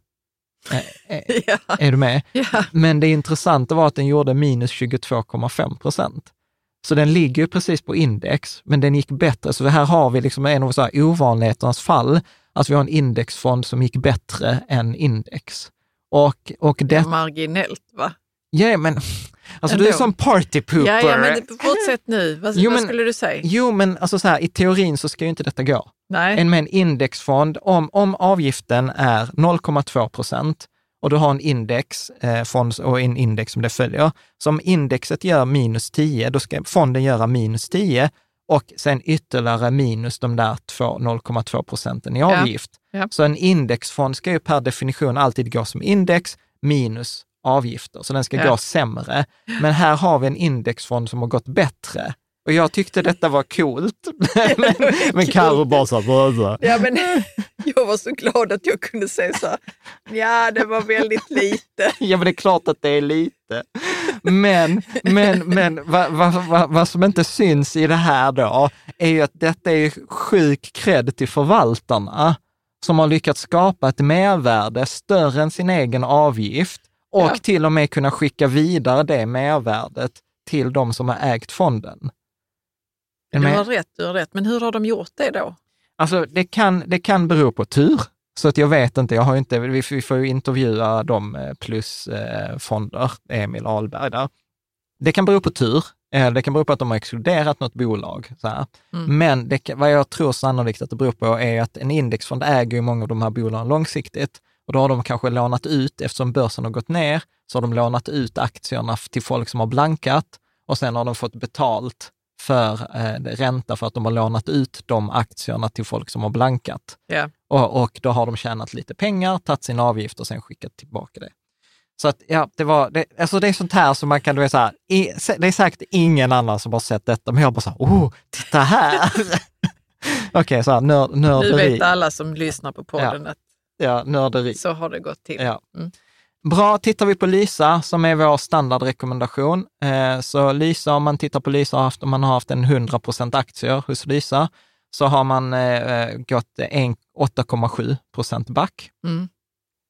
Eh, eh, Ja. är du med? Ja. Men det intressanta var att den gjorde minus 22,5 procent. Så den ligger ju precis på index, men den gick bättre. Så här har vi liksom en av så här ovanligheternas fall, att vi har en indexfond som gick bättre än index. Och, och Det det, marginellt va? Ja men, alltså du är Ändå. som party pooper. Ja, ja, men fortsätt nu. Vad, Jo, vad men- skulle du säga? Jo, men alltså så här, i teorin så ska ju inte detta gå. Nej. En med en indexfond, om, om avgiften är 0,2 procent och du har en indexfond och en index som det följer, så om indexet gör minus 10, då ska fonden göra minus 10 och sen ytterligare minus de där två- 0,2 procenten i Ja. avgift. Ja. Så en indexfond ska ju per definition alltid gå som index minus avgifter, så den ska Ja. gå sämre. Men här har vi en indexfond som har gått bättre. Och jag tyckte detta var coolt. men men Carro bara så här. Ja, men jag var så glad att jag kunde säga så här, ja det var väldigt lite. Ja, men det är klart att det är lite. Men, men, men vad, vad, vad, vad som inte syns i det här då, är ju att detta är ju sjuk cred till förvaltarna som har lyckats skapa ett mervärde större än sin egen avgift och Ja. till och med kunna skicka vidare det mervärdet till de som har ägt fonden. Du har rätt, du har rätt. Men hur har de gjort det då? Alltså det kan, det kan bero på tur. Så att jag vet inte, jag har inte, vi, vi får ju intervjua de eh, plusfonder, Emil Ahlberg där. Det kan bero på tur, eh, det kan bero på att de har exkluderat något bolag. Så. Mm. Men det, vad jag tror sannolikt att det beror på är att en indexfond äger ju många av de här bolagen långsiktigt och då har de kanske lånat ut, eftersom börsen har gått ner, så har de lånat ut aktierna till folk som har blankat och sen har de fått betalt för eh, ränta för att de har lånat ut de aktierna till folk som har blankat. Ja. Och, och då har de tjänat lite pengar, tagit sin avgift och sen skickat tillbaka det. Så att, ja, det var, det, alltså det är sånt här som man kan, du vet, så här, i, det är säkert ingen annan som har sett detta, men jag bara så här, oh, titta här! Okej, okay, så här, nör, nörderi. Nu vet alla som lyssnar på podden Ja. att Ja, nörderi. så har det gått till. Ja. Mm. Bra, tittar vi på Lysa som är vår standardrekommendation. Eh, så Lysa, om man tittar på Lysa, om man har haft en 100% aktier hos Lysa, så har man eh, gått en- 8,7 procent back. Mm.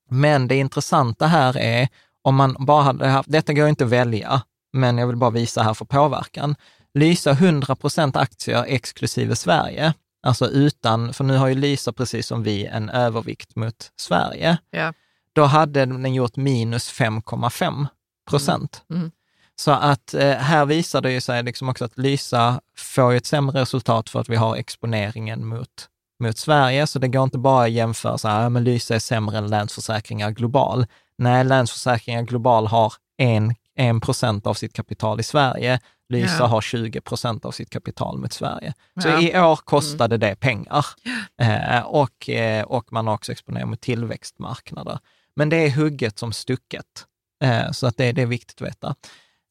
Men det intressanta här är, om man bara hade haft, detta går inte att välja, men jag vill bara visa här för påverkan. Lysa 100% aktier exklusive Sverige, alltså utan, för nu har ju Lysa precis som vi en övervikt mot Sverige. Ja. Då hade den gjort minus 5,5 procent. Mm. Mm. Så att eh, här visar det ju sig liksom också att Lysa får ett sämre resultat för att vi har exponeringen mot, mot Sverige. Så det går inte bara att jämföra så här, men Lysa är sämre än Länsförsäkringar Global. Nej, Länsförsäkringar Global har en, en procent av sitt kapital i Sverige. Lysa Ja. har 20 procent av sitt kapital mot Sverige. Så Ja. i år kostade det pengar. Eh, och, eh, och man har också exponerat mot tillväxtmarknader. Men det är hugget som stucket. Eh, så att det, det är viktigt att veta.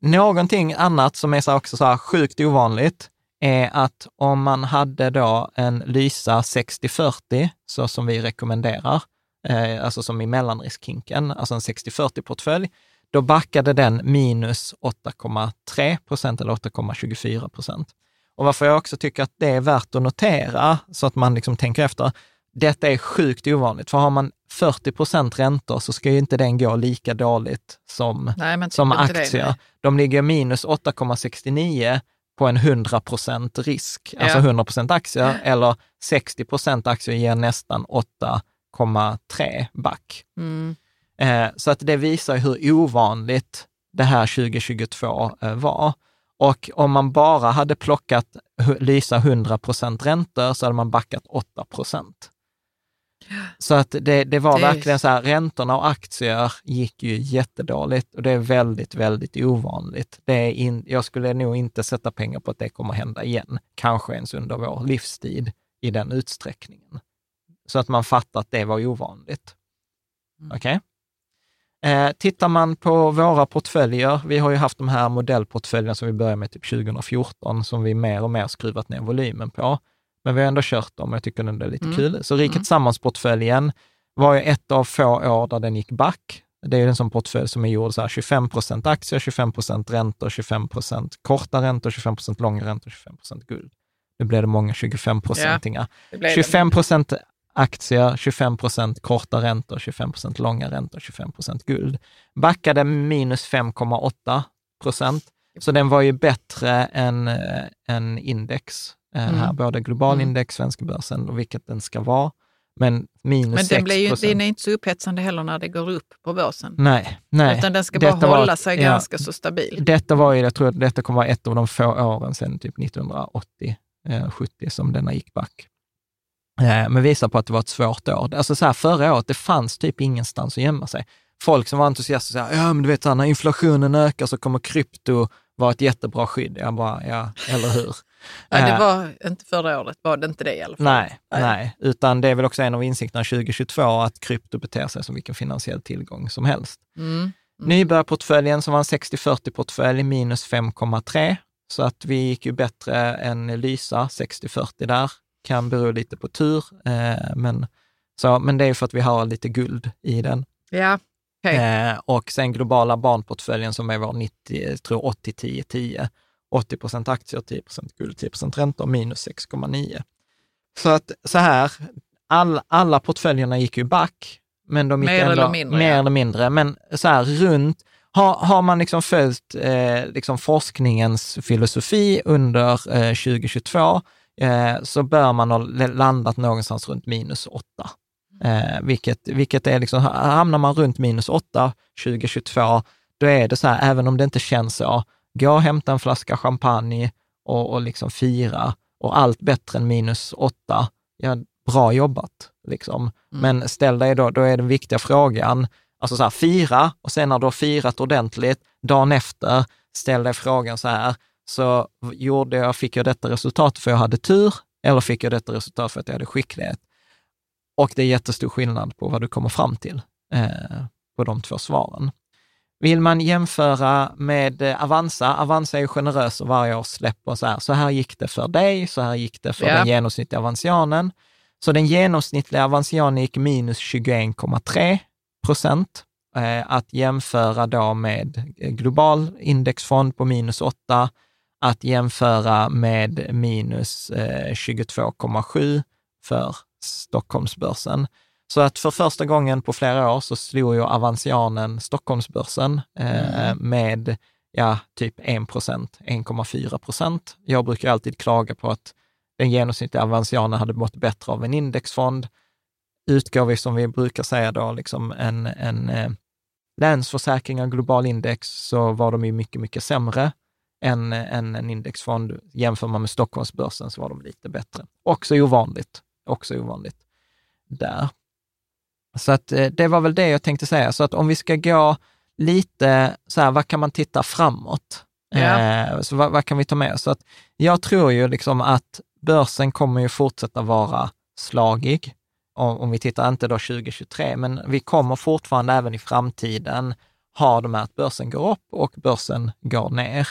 Någonting annat som är så också så här sjukt ovanligt är att om man hade då en Lysa 60-40, så som vi rekommenderar, eh, alltså som i mellanriskhinken, alltså en 60-40 portfölj, då backade den minus 8,3 procent eller 8,24 procent. Och varför jag också tycker att det är värt att notera, så att man liksom tänker efter, detta är sjukt ovanligt, för har man 40 procent räntor så ska ju inte den gå lika dåligt som, Nej, som det, aktier. nej. De ligger minus 8,69 på en 100 procent risk, alltså Ja. 100 procent aktier, eller 60 procent aktier ger nästan 8,3 back. Mm. Eh, så att det visar hur ovanligt det här 2022 eh, var. Och om man bara hade plockat Lysa 100 procent räntor så hade man backat 8 procent. Så att det, det var Det verkligen så här, räntorna och aktier gick ju jättedåligt och det är väldigt, väldigt ovanligt. Det är in, jag skulle nog inte sätta pengar på att det kommer hända igen, kanske ens under vår livstid i den utsträckningen. Så att man fattar att det var ovanligt. Okej? Eh, tittar man på våra portföljer, vi har ju haft de här modellportföljerna som vi började med typ 2014, som vi mer och mer skruvat ner volymen på. Men vi har ändå kört dem och jag tycker det är lite Mm. kul. Så Riket Sammans-portföljen var ju ett av få år där den gick back. Det är ju en sån portfölj som är gjord så här 25 procent aktier, 25 procent räntor, 25 procent korta räntor, 25 procent långa räntor, 25 procent guld. Nu blev det många 25-procentingar. Det blev det. 25 procent aktier, 25 procent korta räntor, 25 procent långa räntor, 25 procent guld. Backade minus 5,8 procent, så den var ju bättre än, eh, än index. eh, Mm. Här, både global Mm. index, svenska börsen och vilket den ska vara. Men minus Men 6 den, blir ju, den är inte så upphetsande heller när det går upp på börsen. Nej, nej. Utan den ska bara Detta var- hålla sig ja. ganska så stabil. Detta var ju, jag tror att detta kommer vara ett av de få åren sedan typ 1980, eh, 70 som denna gick back. Eh, men visar på att det var ett svårt år. Alltså så här, förra året, det fanns typ ingenstans att gömma sig. Folk som var entusiaster sa, ja men du vet, så här, när inflationen ökar så kommer krypto vara ett jättebra skydd. Jag bara, ja, eller hur? Nej, det Eh, var inte förra året, var det inte det i alla fall. Nej, Nej. nej, utan det är väl också en av insikterna 2022 att krypto beter sig som vilken finansiell tillgång som helst. Mm. Nybörjarportföljen som var en 60-40-portfölj minus 5,3. Så att vi gick ju bättre än Lysa, 60-40 där. Kan bero lite på tur, eh, men, så, men det är för att vi har lite guld i den. Ja, okej. Eh, och sen globala barnportföljen som är vår 90, jag tror 80-10-10. 80 procent aktier, 10 procent guld, 10 procent räntor, minus 6,9. Så att så här, all, alla portföljerna gick ju back, men de gick Mer ändå, eller mindre, mer ja. eller mindre, men så här runt, har, har man liksom följt eh, liksom forskningens filosofi under eh, 2022, eh, så bör man ha landat någonstans runt minus 8. Eh, vilket, vilket är liksom, hamnar man runt minus 8 2022, då är det så här, även om det inte känns så, gå och hämta en flaska champagne och, och liksom fira och allt bättre än minus 8, ja, bra jobbat. Liksom. Men ställ dig då, då är den viktiga frågan, alltså så här, fira och sen när du har firat ordentligt, dagen efter, ställ dig frågan så här, så gjorde jag, fick jag detta resultat för jag hade tur, eller fick jag detta resultat för att jag hade skicklighet. Och det är jättestor skillnad på vad du kommer fram till eh, på de två svaren. Vill man jämföra med eh, Avanza, Avanza är ju generös och varje år släpper så här, så här gick det för dig, så här gick det för Ja. den genomsnittliga avansianen. Så den genomsnittliga avansianen gick minus 21,3 procent. Eh, att jämföra då med eh, global indexfond på minus 8, att jämföra med minus eh, 22,7 för Stockholmsbörsen. Så att för första gången på flera år så slog ju Avansianen Stockholmsbörsen eh, med ja, typ 1 procent, 1,4 procent. Jag brukar alltid klaga på att den genomsnittliga Avansianen hade mått bättre av en indexfond. Utgår vi, som vi brukar säga då, liksom en, en eh, Länsförsäkring av global index så var de ju mycket, mycket sämre än, än en indexfond. Jämför man med Stockholmsbörsen så var de lite bättre. Också ovanligt. Också ovanligt där. Så att eh, det var väl det jag tänkte säga. Så att om vi ska gå lite så här, vad kan man titta framåt? Eh, så vad, vad kan vi ta med? Så att jag tror ju liksom att börsen kommer ju fortsätta vara slagig. Om, om vi tittar inte då 2023, men vi kommer fortfarande även i framtiden ha de här att börsen går upp och börsen går ner.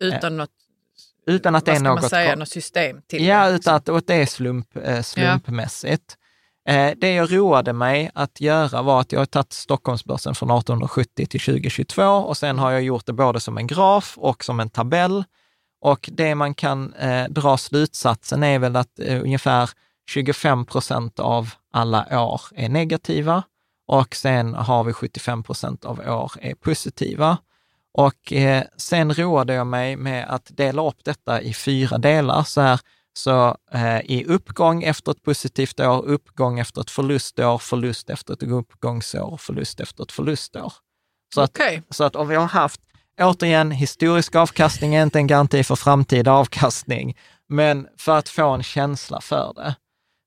Utan något, Utan att det är något säga, något system till Ja, det, utan att och det är slump, eh, slumpmässigt. Eh, det jag roade mig att göra var att jag har tagit Stockholmsbörsen från 1870 till 2022 och sen har jag gjort det både som en graf och som en tabell. Och det man kan eh, dra slutsatsen är väl att eh, ungefär 25 procent av alla år är negativa och sen har vi 75 procent av år är positiva. Och eh, sen roade jag mig med att dela upp detta i fyra delar. Så, här, så eh, i uppgång efter ett positivt år, uppgång efter ett förlustår, förlust efter ett uppgångsår, förlust efter ett förlustår. Så att, Okej. så att om vi har haft, återigen, historisk avkastning är inte en garanti för framtida avkastning, men för att få en känsla för det.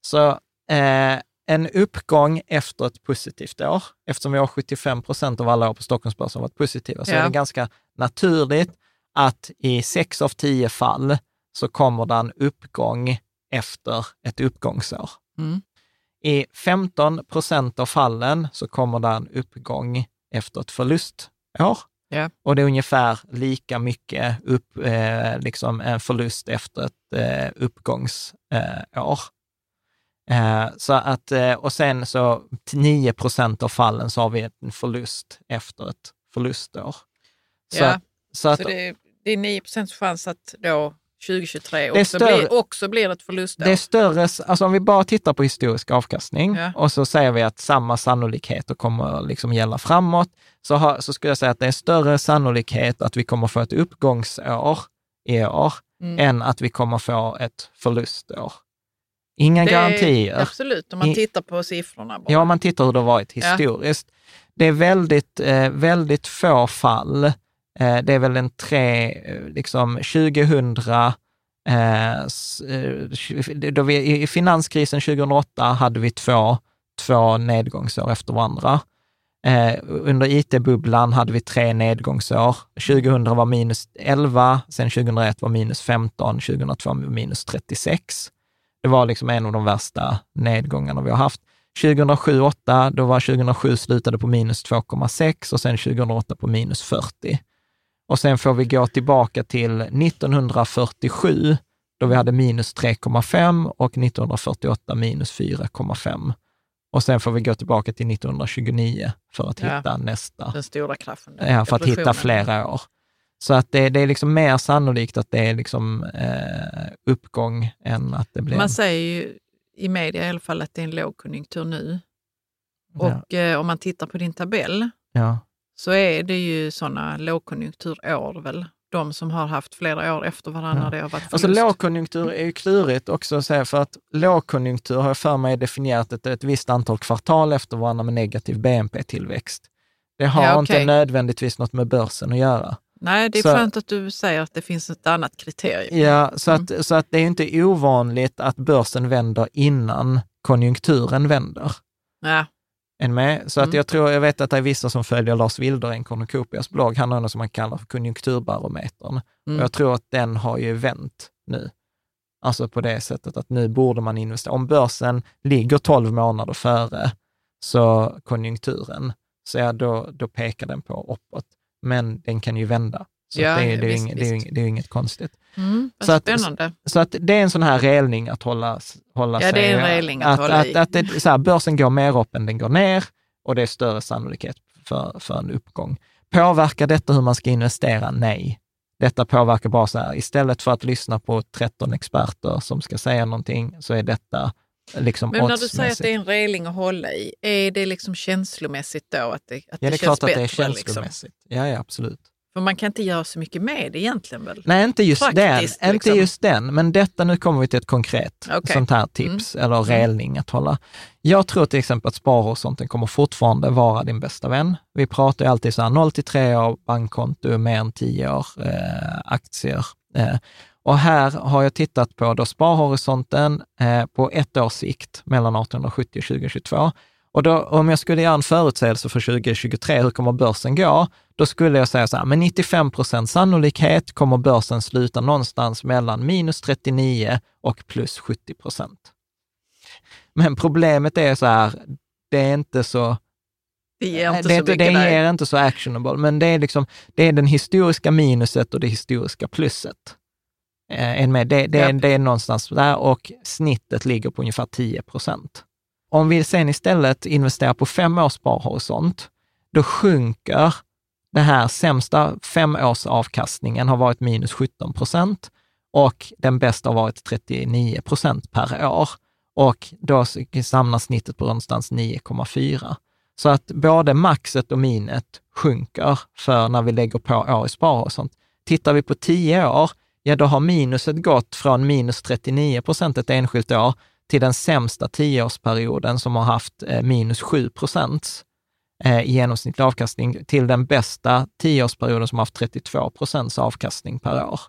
Så eh, en uppgång efter ett positivt år, eftersom vi har 75 procent av alla år på Stockholmsbörsen varit positiva, så Ja. är det ganska naturligt att i sex av tio fall så kommer det en uppgång efter ett uppgångsår. Mm. I 15 procent av fallen så kommer det en uppgång efter ett förlustår. Ja. Och det är ungefär lika mycket upp, eh, liksom en förlust efter ett eh, uppgångsår. Eh. Eh, så att, eh, och sen så till 9 procent av fallen så har vi en förlust efter ett förlustår. Så, Ja. så att, Så det, det är 9 chans att då 2023 är också, större- blir, också blir ett förlustår. Det är större, alltså om vi bara tittar på historisk avkastning Ja. och så säger vi att samma sannolikheter kommer liksom gälla framåt, så, har, så skulle jag säga att det är större sannolikhet att vi kommer få ett uppgångsår i år Mm. än att vi kommer få ett förlustår. Inga Det är- garantier. Absolut, om man tittar på siffrorna. Bara. Ja, om man tittar hur det har varit Ja. historiskt. Det är väldigt, eh, väldigt få fall. Eh, det är väl en tre, eh, liksom 2000, eh, s- eh, då vi, i- finanskrisen 2008 hade vi två, två nedgångsår efter varandra. Under IT-bubblan hade vi tre nedgångsår. 2000 var minus 11, sen 2001 var minus 15, 2002 var minus 36. Det var liksom en av de värsta nedgångarna vi har haft. 2007-2008, då var 2007 slutade på minus 2,6 och sen 2008 på minus 40. Och sen får vi gå tillbaka till 1947, då vi hade minus 3,5 och 1948 minus 4,5. Och sen får vi gå tillbaka till 1929 för att Ja. hitta nästa, Den stora kraschen. ja, för att hitta flera år. Så att det, det är liksom mer sannolikt att det är liksom eh, uppgång än att det blir... Man säger ju i media i alla fall att det är en lågkonjunktur nu. Ja. Och eh, om man tittar på din tabell ja. så är det ju sådana lågkonjunkturår väl. De som har haft flera år efter varandra Ja. det har varit Alltså förlust. lågkonjunktur är ju klurigt också att säga, för att lågkonjunktur har jag för mig definierat ett, ett visst antal kvartal efter varandra med negativ BNP-tillväxt. Det har Ja, inte okej. nödvändigtvis något med börsen att göra. Nej, det är Så- skönt att du säger att det finns ett annat kriterium. Ja, så att, Mm. så att det är inte ovanligt att börsen vänder innan konjunkturen vänder. Ja, ni med? Så att Mm. jag tror, jag vet att det är vissa som följer Lars Wilderén, Cornucopias blogg. Han har något som man kallar för konjunkturbarometern. Mm. Och jag tror att den har ju vänt nu. Alltså på det sättet att nu borde man investera. Om börsen ligger 12 månader före så konjunkturen, så ja, då, då pekar den på uppåt. Men den kan ju vända. Så Ja, att det, är- det, är visst, inget, det, är det är inget konstigt. Mm, Så att- spännande. Så att det är en sån här relning att hålla, hålla Ja, sig. det är en relning att hålla att, i. att det, så här, Börsen går mer upp än den går ner och det är större sannolikhet för, för en uppgång. Påverkar detta hur man ska investera? Nej. Detta påverkar bara så här, istället för att lyssna på 13 experter som ska säga någonting, så är detta liksom Men när du säger att det är en reling att hålla i, är det liksom känslomässigt då? Att det, att Ja, det är känns klart att det är liksom? känslomässigt. Ja, ja, absolut. För man kan inte göra så mycket med det egentligen väl? Nej, inte just Praktiskt, den. Inte liksom. just den, men detta, nu kommer vi till ett konkret Okej. sånt här tips eller relning att hålla. Jag tror till exempel att sparhorisonten kommer fortfarande vara din bästa vän. Vi pratar ju alltid så här 0 till 3 år, bankkonto, mer än 10 år, eh, aktier. Eh, och här har jag tittat på då sparhorisonten eh, på ett års sikt mellan 1870 och 2022. Och då, om jag skulle göra en förutsägelse för 2023, hur kommer börsen gå? Då skulle jag säga så här, med 95 procent sannolikhet kommer börsen sluta någonstans mellan minus 39 och plus 70 procent. Men problemet är så här, det är inte så Det ger inte det, så mycket det ger inte så actionable, men det är liksom, det är den historiska minuset och det historiska plusset. Eh, en med. Det, det, är, Japp. det är någonstans där och snittet ligger på ungefär 10 procent. Om vi sen istället investerar på fem års sparhorisont, då sjunker det här sämsta femårsavkastningen har varit minus 17 procent och den bästa har varit 39 procent per år. Och då samlar snittet på någonstans 9,4. Så att både maxet och minet sjunker för när vi lägger på år i sparhorisont. Tittar vi på 10 år, ja då har minuset gått från minus 39 procent ett enskilt år till den sämsta tioårsperioden som har haft eh, minus 7 procents eh, i genomsnittlig avkastning till den bästa tioårsperioden som har haft 32 procents avkastning per år.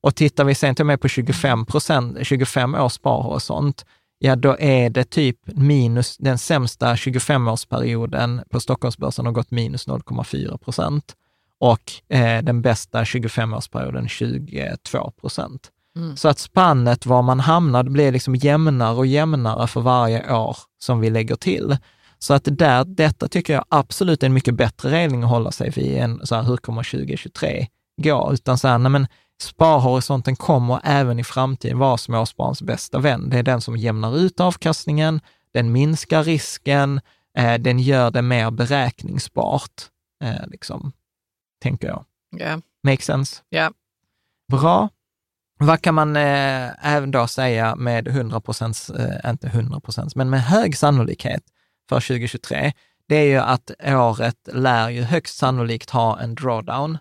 Och tittar vi sen till och med på 25, procent, 25 års sparhorisont, ja då är det typ minus, den sämsta 25-årsperioden på Stockholmsbörsen har gått minus 0,4 procent och eh, den bästa 25-årsperioden 22 procent. Mm. Så att spannet var man hamnar blir liksom jämnare och jämnare för varje år som vi lägger till. Så att där, detta tycker jag absolut är en mycket bättre regling att hålla sig vid än så här, hur kommer 2023 gå? Utan så här, nej men sparhorisonten kommer även i framtiden vara småspararens bästa vän. Det är den som jämnar ut avkastningen, den minskar risken, eh, den gör det mer beräkningsbart, eh, liksom, tänker jag. Ja. Make sense? Ja. Bra. Vad kan man eh, även då säga med 100 procents, eh, inte 100 procents, men med hög sannolikhet för 2023? Det är ju att året lär ju högst sannolikt ha en drawdown.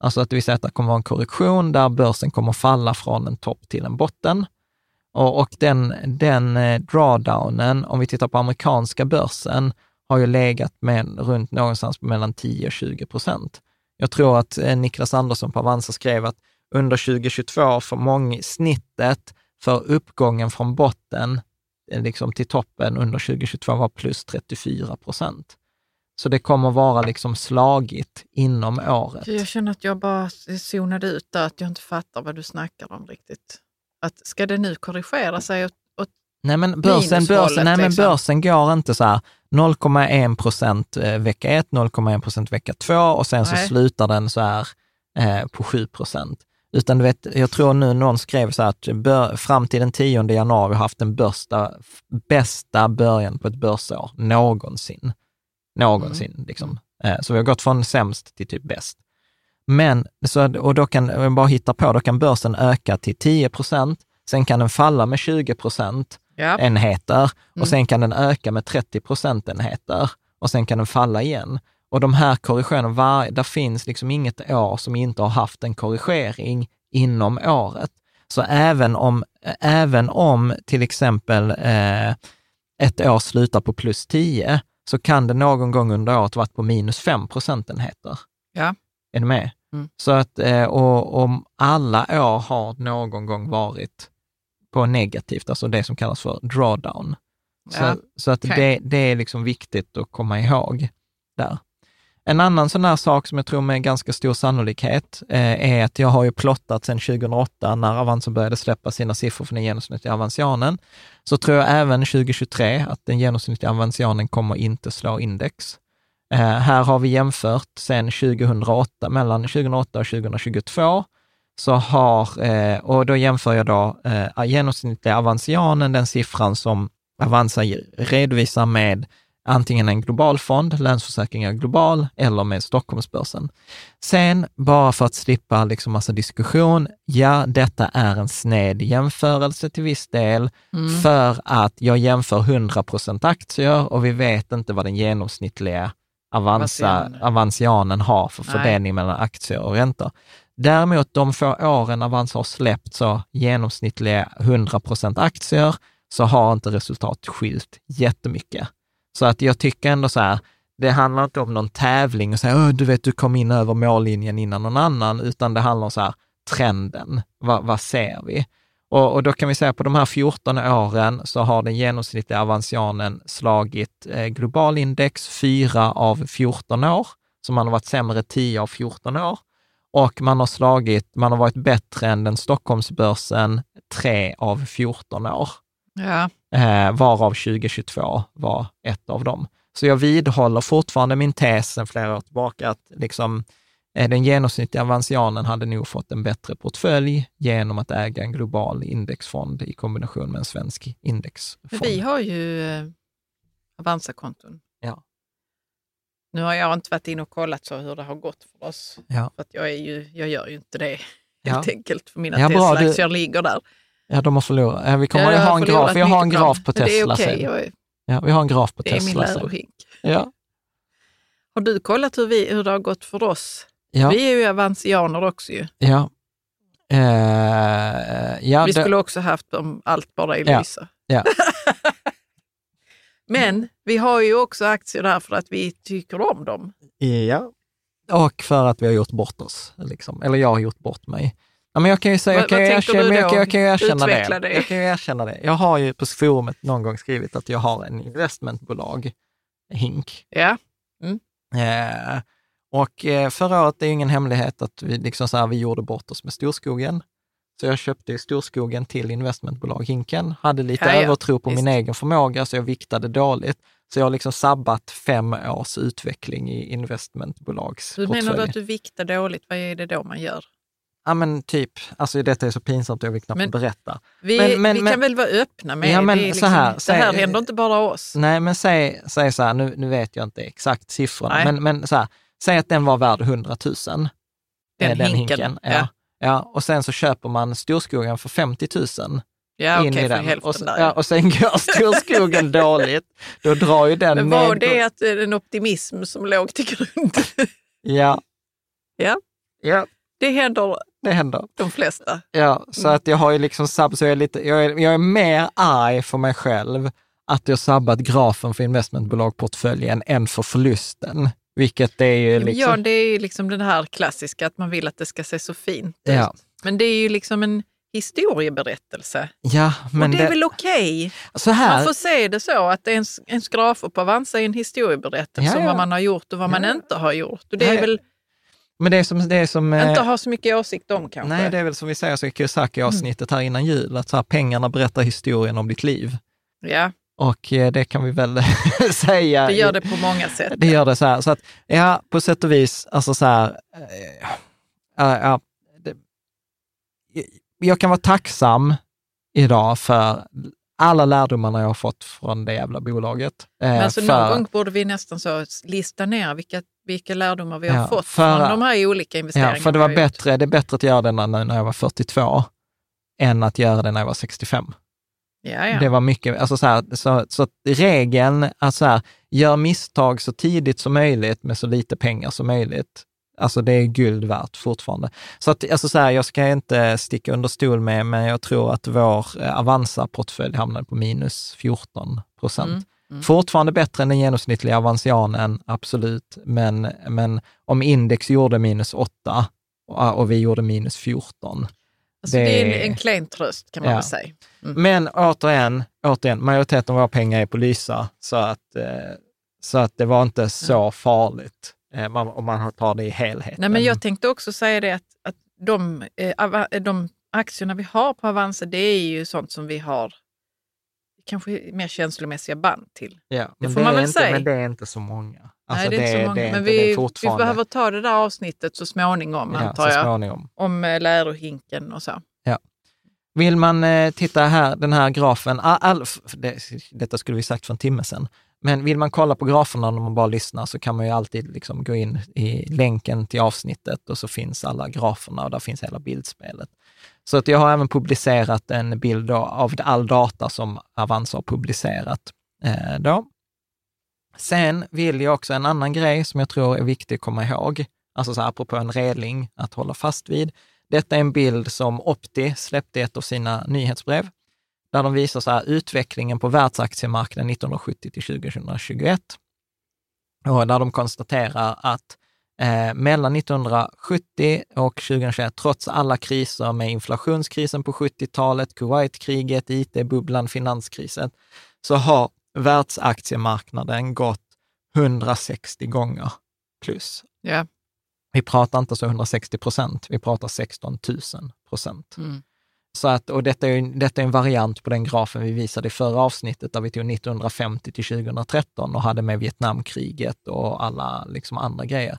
Alltså att vill säga att det kommer vara en korrektion där börsen kommer falla från en topp till en botten. Och, och den, den eh, drawdownen, om vi tittar på amerikanska börsen, har ju legat med, runt någonstans mellan 10 och 20 procent. Jag tror att eh, Niklas Andersson på Avanza skrev att under 2022 för många, snittet för uppgången från botten eh, liksom till toppen under 2022 var plus 34 procent. Så det kommer vara liksom slagigt inom året. Jag känner att jag bara zonade ut där, att jag inte fattar vad du snackar om riktigt. Att ska det nu korrigera sig åt Nej men börsen, börsen, nej, men liksom. börsen går inte så här 0,1 procent eh, vecka 1, 0,1 procent vecka 2 och sen så Nej. slutar den så här eh, på 7 procent. Utan du vet, jag tror nu någon skrev så här att bör, fram till den 10 januari har vi haft den börsta, bästa början på ett börsår någonsin. Någonsin Mm. liksom. Eh, så vi har gått från sämst till typ bäst. Men, så, och då kan, om jag bara hittar på, då kan börsen öka till 10 procent, sen kan den falla med 20 procent ja. enheter Mm. och sen kan den öka med 30 procentenheter och sen kan den falla igen. Och de här korrigeringarna, var, där finns liksom inget år som inte har haft en korrigering inom året. Så även om, även om till exempel eh, ett år slutar på plus 10, så kan det någon gång under året varit på minus 5 procentenheter. Ja. Är du med? Mm. Så att, eh, och om alla år har någon gång varit på negativt, alltså det som kallas för drawdown. Så, Ja, så att okej. det, det är liksom viktigt att komma ihåg där. En annan sån här sak som jag tror med ganska stor sannolikhet eh, är att jag har ju plottat sedan 2008 när Avanza började släppa sina siffror för den genomsnittliga Avanzianen. Så tror jag även 2023 att den genomsnittliga Avanzianen kommer inte slå index. Eh, här har vi jämfört sedan 2008, mellan 2008 och 2022, så har, eh, och då jämför jag då eh, genomsnittliga Avanzianen, den siffran som Avanza redovisar med antingen en global fond, Länsförsäkringar Global, eller med Stockholmsbörsen. Sen, bara för att slippa liksom massa diskussion, ja, detta är en sned jämförelse till viss del, Mm. för att jag jämför 100% aktier och vi vet inte vad den genomsnittliga Avanza, Avanzianen. Har för fördelning mellan aktier och räntor. Däremot de få åren Avanza har släppt så genomsnittliga 100 procent aktier, så har inte resultat skilt jättemycket. Så att jag tycker ändå så här, det handlar inte om någon tävling och säga, "Åh, du vet, du kom in över mållinjen innan någon annan, utan det handlar om så här, trenden. Vad, vad ser vi? Och, och då kan vi säga på de här 14 åren så har den genomsnittliga Avanzianen slagit eh, globalindex 4 av 14 år, så man har varit sämre 10 av 14 år. Och man har slagit, man har varit bättre än den Stockholmsbörsen 3 av 14 år Ja, eh, varav 2022 var ett av dem. Så jag vidhåller fortfarande min tes sedan flera år tillbaka att liksom, eh, den genomsnittliga avansianen hade nog fått en bättre portfölj genom att äga en global indexfond i kombination med en svensk men indexfond. vi har ju eh, Avanza-konton. Ja. Nu har jag inte varit inne och kollat så hur det har gått för oss. Ja. För att jag, är ju, jag gör ju inte det Ja. helt enkelt. För mina Ja, bra, Tesla-aktier ligger där. ja, de har förlorat. Ja, vi kommer Ja, ha en graf. Jag har en graf på Men Det är Tesla jag är- Ja, vi har en graf på det är min Tesla sen. lärohink. Ja. Har du kollat hur, vi, hur det har gått för oss? Ja. Vi är ju avansianer också ju. Ja. Eh, ja, vi det- skulle också haft om allt bara är Ja. Lysa. Ja. Men vi har ju också aktier där för att vi tycker om dem. Ja. Och för att vi har gjort bort oss, liksom. eller jag har gjort bort mig. Ja, men jag kan ju säga, Vad- jag kan erkänna, jag, kan- jag kan erkänna det. det. Jag kan ju erkänna det. Jag har ju på forumet någon gång skrivit att jag har en investmentbolag, Hink. Ja, Eh, och eh, förra året, det är ju ingen hemlighet att vi, liksom så här, vi gjorde bort oss med storskogen. Så jag köpte storskogen till investmentbolag Hinken, hade lite Ja, ja, övertro på min visst. egen förmåga, så jag viktade dåligt. Så jag har liksom sabbat fem års utveckling i hur investmentbolagsportfölj. menar du att du viktar dåligt? Vad är det då man gör? Ja men typ, alltså detta är så pinsamt, jag vill knappt Men- berätta. Vi, Men- men- vi men- kan väl vara öppna med Ja, men det. är så liksom, här, det säg- här händer inte bara oss. Nej men säg, säg så här, nu, nu vet jag inte exakt siffrorna, Nej. men, men så här, säg att den var värd 100 000. Den eh, hinken, Ja. ja. Ja. och sen så köper man storskogen för 50 000 Ja, in okej, i den. Och, så, där. ja, och sen går storskogen dåligt, då drar ju den Men var det att är en optimism som låg till grund? Ja. Ja. Ja, Det händer det händer. de flesta. Ja, så Mm. att jag har ju liksom sabb, så jag är lite, jag är, jag är mer arg för mig själv att jag sabbat grafen för investmentbolagportföljen än för förlusten. Vilket är ju liksom... Ja, det är ju liksom det här klassiska att man vill att det ska se så fint ut. Ja. Men det är ju liksom en historieberättelse. Ja, men och det är det, väl okej? så Man får se det så att ens, ens grafer på Avanza är en historieberättelse Ja, om vad man har gjort och vad man inte har gjort. Och det är väl men det är som, det är som eh, inte ha så mycket åsikt om kanske. nej, det är väl som vi säger så i Kiyosaki-avsnittet här innan jul, att så här, pengarna berättar historien om ditt liv. Ja, Och eh, det kan vi väl säga. det gör det på många sätt. Det gör det så här. Så att, ja, på sätt och vis, alltså så här, eh, ja, ja, det, jag kan vara tacksam idag för alla lärdomarna jag har fått från det jävla bolaget. Eh, Men alltså för, någon gång borde vi nästan så lista ner vilka, vilka lärdomar vi har Ja, fått för- från de här olika investeringarna. ja, för det var har gjort. bättre, det är bättre att göra det när, när jag var 42 än att göra det när jag var 65. Ja, ja. Det var mycket, alltså så, här, så, så regeln att så här, gör misstag så tidigt som möjligt med så lite pengar som möjligt. Alltså det är guld värt fortfarande. Så att, alltså så här, jag ska inte sticka under stol med, men jag tror att vår eh, Avanza-portfölj hamnade på minus 14 procent. Mm, mm. Fortfarande bättre än den genomsnittliga Avanzianen, absolut. Men, men om index gjorde minus 8 och, och vi gjorde minus 14, Alltså det, är en, en klen tröst kan man Ja. väl säga. Mm. Men återigen, återigen, majoriteten av våra pengar är på Lysa, så att, eh, så att det var inte så farligt eh, om man tar det i helheten. Nej, men jag tänkte också säga det att, att de, eh, de aktierna vi har på Avanza, det är ju sånt som vi har kanske mer känslomässiga band till. ja, men får det man väl inte, säga. Men det är inte så många. Alltså, Nej, det är inte så många. men vi, vi behöver ta det där avsnittet så småningom, ja, antar jag, småningom. om eh, lärohinken och så. Vill man eh, titta här, den här grafen, all, all, det, detta skulle vi sagt för en timme sedan, men vill man kolla på graferna när man bara lyssnar så kan man ju alltid liksom gå in i länken till avsnittet och så finns alla graferna och där finns hela bildspelet. Så att jag har även publicerat en bild av all data som Avanza har publicerat. Eh, då. Sen vill jag också en annan grej som jag tror är viktig att komma ihåg, alltså så här, apropå en reling att hålla fast vid. Detta är en bild som Opti släppte i ett av sina nyhetsbrev, där de visar så här, utvecklingen på världsaktiemarknaden 1970 till 2021. Och där de konstaterar att eh, mellan 1970 och 2021, trots alla kriser med inflationskrisen på 70-talet, Kuwaitkriget, IT-bubblan, finanskrisen, så har världsaktiemarknaden gått 160 gånger plus. Ja. Vi pratar inte så 160 procent, vi pratar 16 000 procent. Mm. Så att, och detta är, detta är en variant på den grafen vi visade i förra avsnittet, där vi tog 1950 till 2013 och hade med Vietnamkriget och alla liksom andra grejer.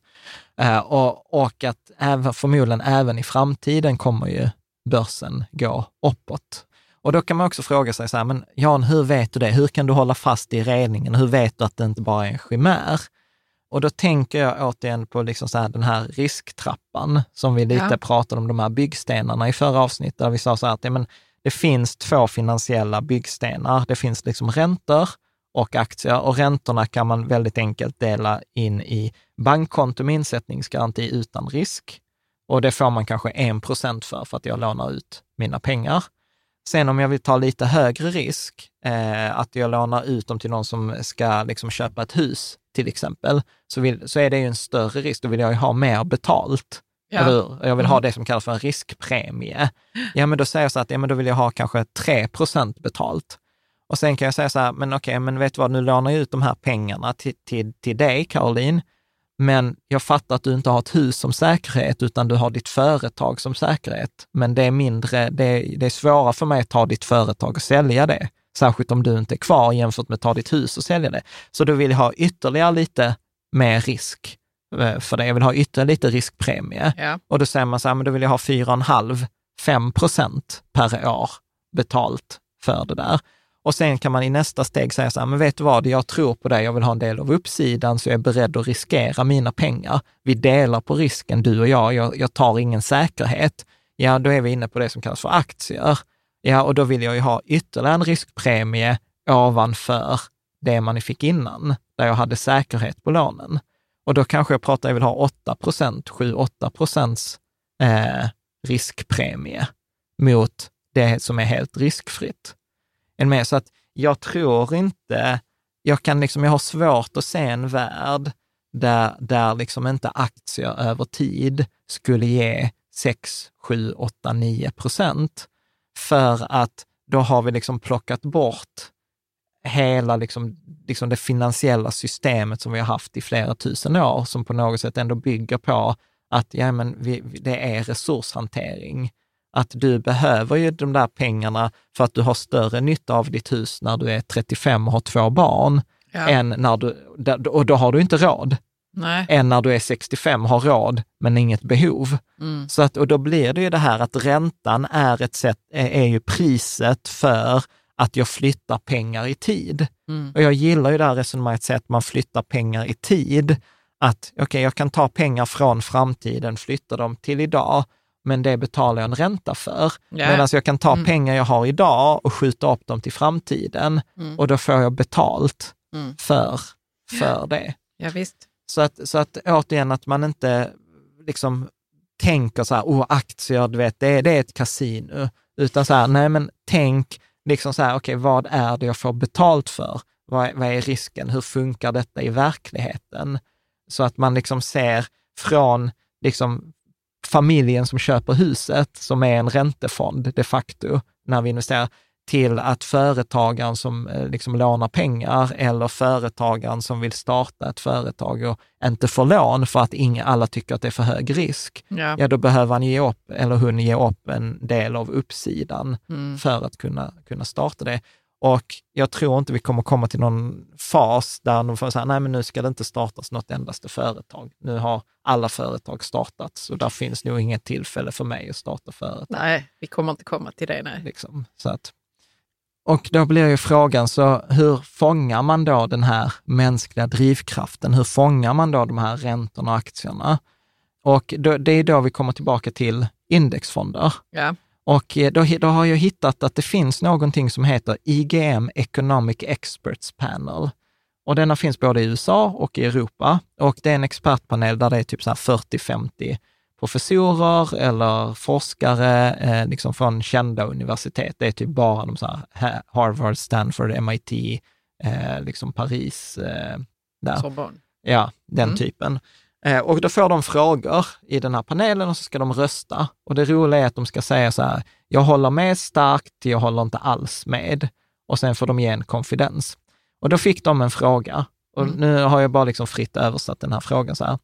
Eh, och, och att även, förmodligen även i framtiden kommer ju börsen gå uppåt. Och då kan man också fråga sig så här, men Jan, hur vet du det? Hur kan du hålla fast i redningen? Hur vet du att det inte bara är en chimär? Och då tänker jag återigen på liksom så här, den här risktrappan som vi lite Ja. pratade om, de här byggstenarna i förra avsnittet, där vi sa så här att ja, men det finns två finansiella byggstenar. Det finns liksom räntor och aktier och räntorna kan man väldigt enkelt dela in i bankkonto med insättningsgaranti utan risk. Och det får man kanske 1 procent för, för att jag lånar ut mina pengar. Sen om jag vill ta lite högre risk, eh, att jag lånar ut dem till någon som ska liksom köpa ett hus till exempel, så, vill, så är det ju en större risk. Då vill jag ju ha mer betalt. Ja. Eller? Jag vill ha Mm. det som kallas för en riskpremie. Ja, men då säger jag så att ja, men då vill jag ha kanske 3 procent betalt. Och sen kan jag säga så här, men okej, men vet du vad, nu lånar jag ut de här pengarna till, till, till dig, Caroline, men jag fattar att du inte har ett hus som säkerhet, utan du har ditt företag som säkerhet. Men det är mindre, det är, det är svårare för mig att ta ditt företag och sälja det, särskilt om du inte är kvar jämfört med att ta ditt hus och sälja det. Så då vill jag ha ytterligare lite mer risk eh, för det. Jag vill ha ytterligare lite riskpremie. Ja. Och då säger man så här, men då vill jag ha 4,5-5 procent per år betalt för det där. Och sen kan man i nästa steg säga så här, men vet du vad, jag tror på dig, jag vill ha en del av uppsidan, så jag är beredd att riskera mina pengar. Vi delar på risken, du och jag, jag, jag tar ingen säkerhet. Ja, då är vi inne på det som kallas för aktier. Ja, och då vill jag ju ha ytterligare en riskpremie ovanför det man fick innan, där jag hade säkerhet på lånen. Och då kanske jag pratar, jag vill ha 8 procent, 7-8 procents eh, riskpremie mot det som är helt riskfritt. Än mig. så att jag tror inte, jag kan liksom, jag har svårt att se en värld där, där liksom inte aktier över tid skulle ge 6, 7, 8, 9 procent. För att då har vi liksom plockat bort hela liksom, liksom det finansiella systemet som vi har haft i flera tusen år, som på något sätt ändå bygger på att ja, men vi, vi- det är resurshantering. Att du behöver ju de där pengarna för att du har större nytta av ditt hus när du är 35 och har två barn, Ja. än när du, och då har du inte råd, Nej. än när du är 65 och har råd men inget behov. Mm. Så att, och då blir det ju det här att räntan är ett sätt, är, är ju priset för att jag flyttar pengar i tid. Mm. Och jag gillar ju det här resonemanget, att man flyttar pengar i tid. Att okej, jag kan ta pengar från framtiden, flytta dem till idag, men det betalar jag en ränta för. Ja. Medan jag kan ta Mm. pengar jag har idag och skjuta upp dem till framtiden Mm. och då får jag betalt Mm. för, för det. Ja, visst. Så att, så att återigen, att man inte liksom tänker så här, oh, aktier, du vet, det är, det är ett kasino. Utan så här, nej men tänk liksom så här, okej, vad är det jag får betalt för? Vad, är- vad är risken? Hur funkar detta i verkligheten? Så att man liksom ser från liksom familjen som köper huset, som är en räntefond de facto, när vi investerar, till att företagaren som eh, liksom lånar pengar eller företagaren som vill starta ett företag och inte får lån för att inga, alla tycker att det är för hög risk, Ja. ja då behöver han ge upp, eller hon ge upp en del av uppsidan Mm. för att kunna, kunna starta det. Och jag tror inte vi kommer komma till någon fas där de får säga, nej men nu ska det inte startas något endaste företag. Nu har alla företag startats och där finns nog inget tillfälle för mig att starta företag. Nej, vi kommer inte komma till det. Nej. Liksom. Så att, och då blir ju frågan, så hur fångar man då den här mänskliga drivkraften? Hur fångar man då de här räntorna och aktierna? Och då, det är då vi kommer tillbaka till indexfonder. Ja. Och eh, då, då har jag hittat att det finns någonting som heter IGM Economic Experts Panel. Och denna finns både i USA och i Europa. Och det är en expertpanel där det är typ så här 40-50 professorer eller forskare eh, liksom från kända universitet. Det är typ bara de så här Ha- Harvard, Stanford, MIT, eh, liksom Paris, eh, där. Ja, den Mm. typen. Eh, och då får de frågor i den här panelen och så ska de rösta. Och det roliga är att de ska säga så här, jag håller med starkt, jag håller inte alls med. Och sen får de ge en konfidens. Och då fick de en fråga. Och Mm. nu har jag bara liksom fritt översatt den här frågan så här.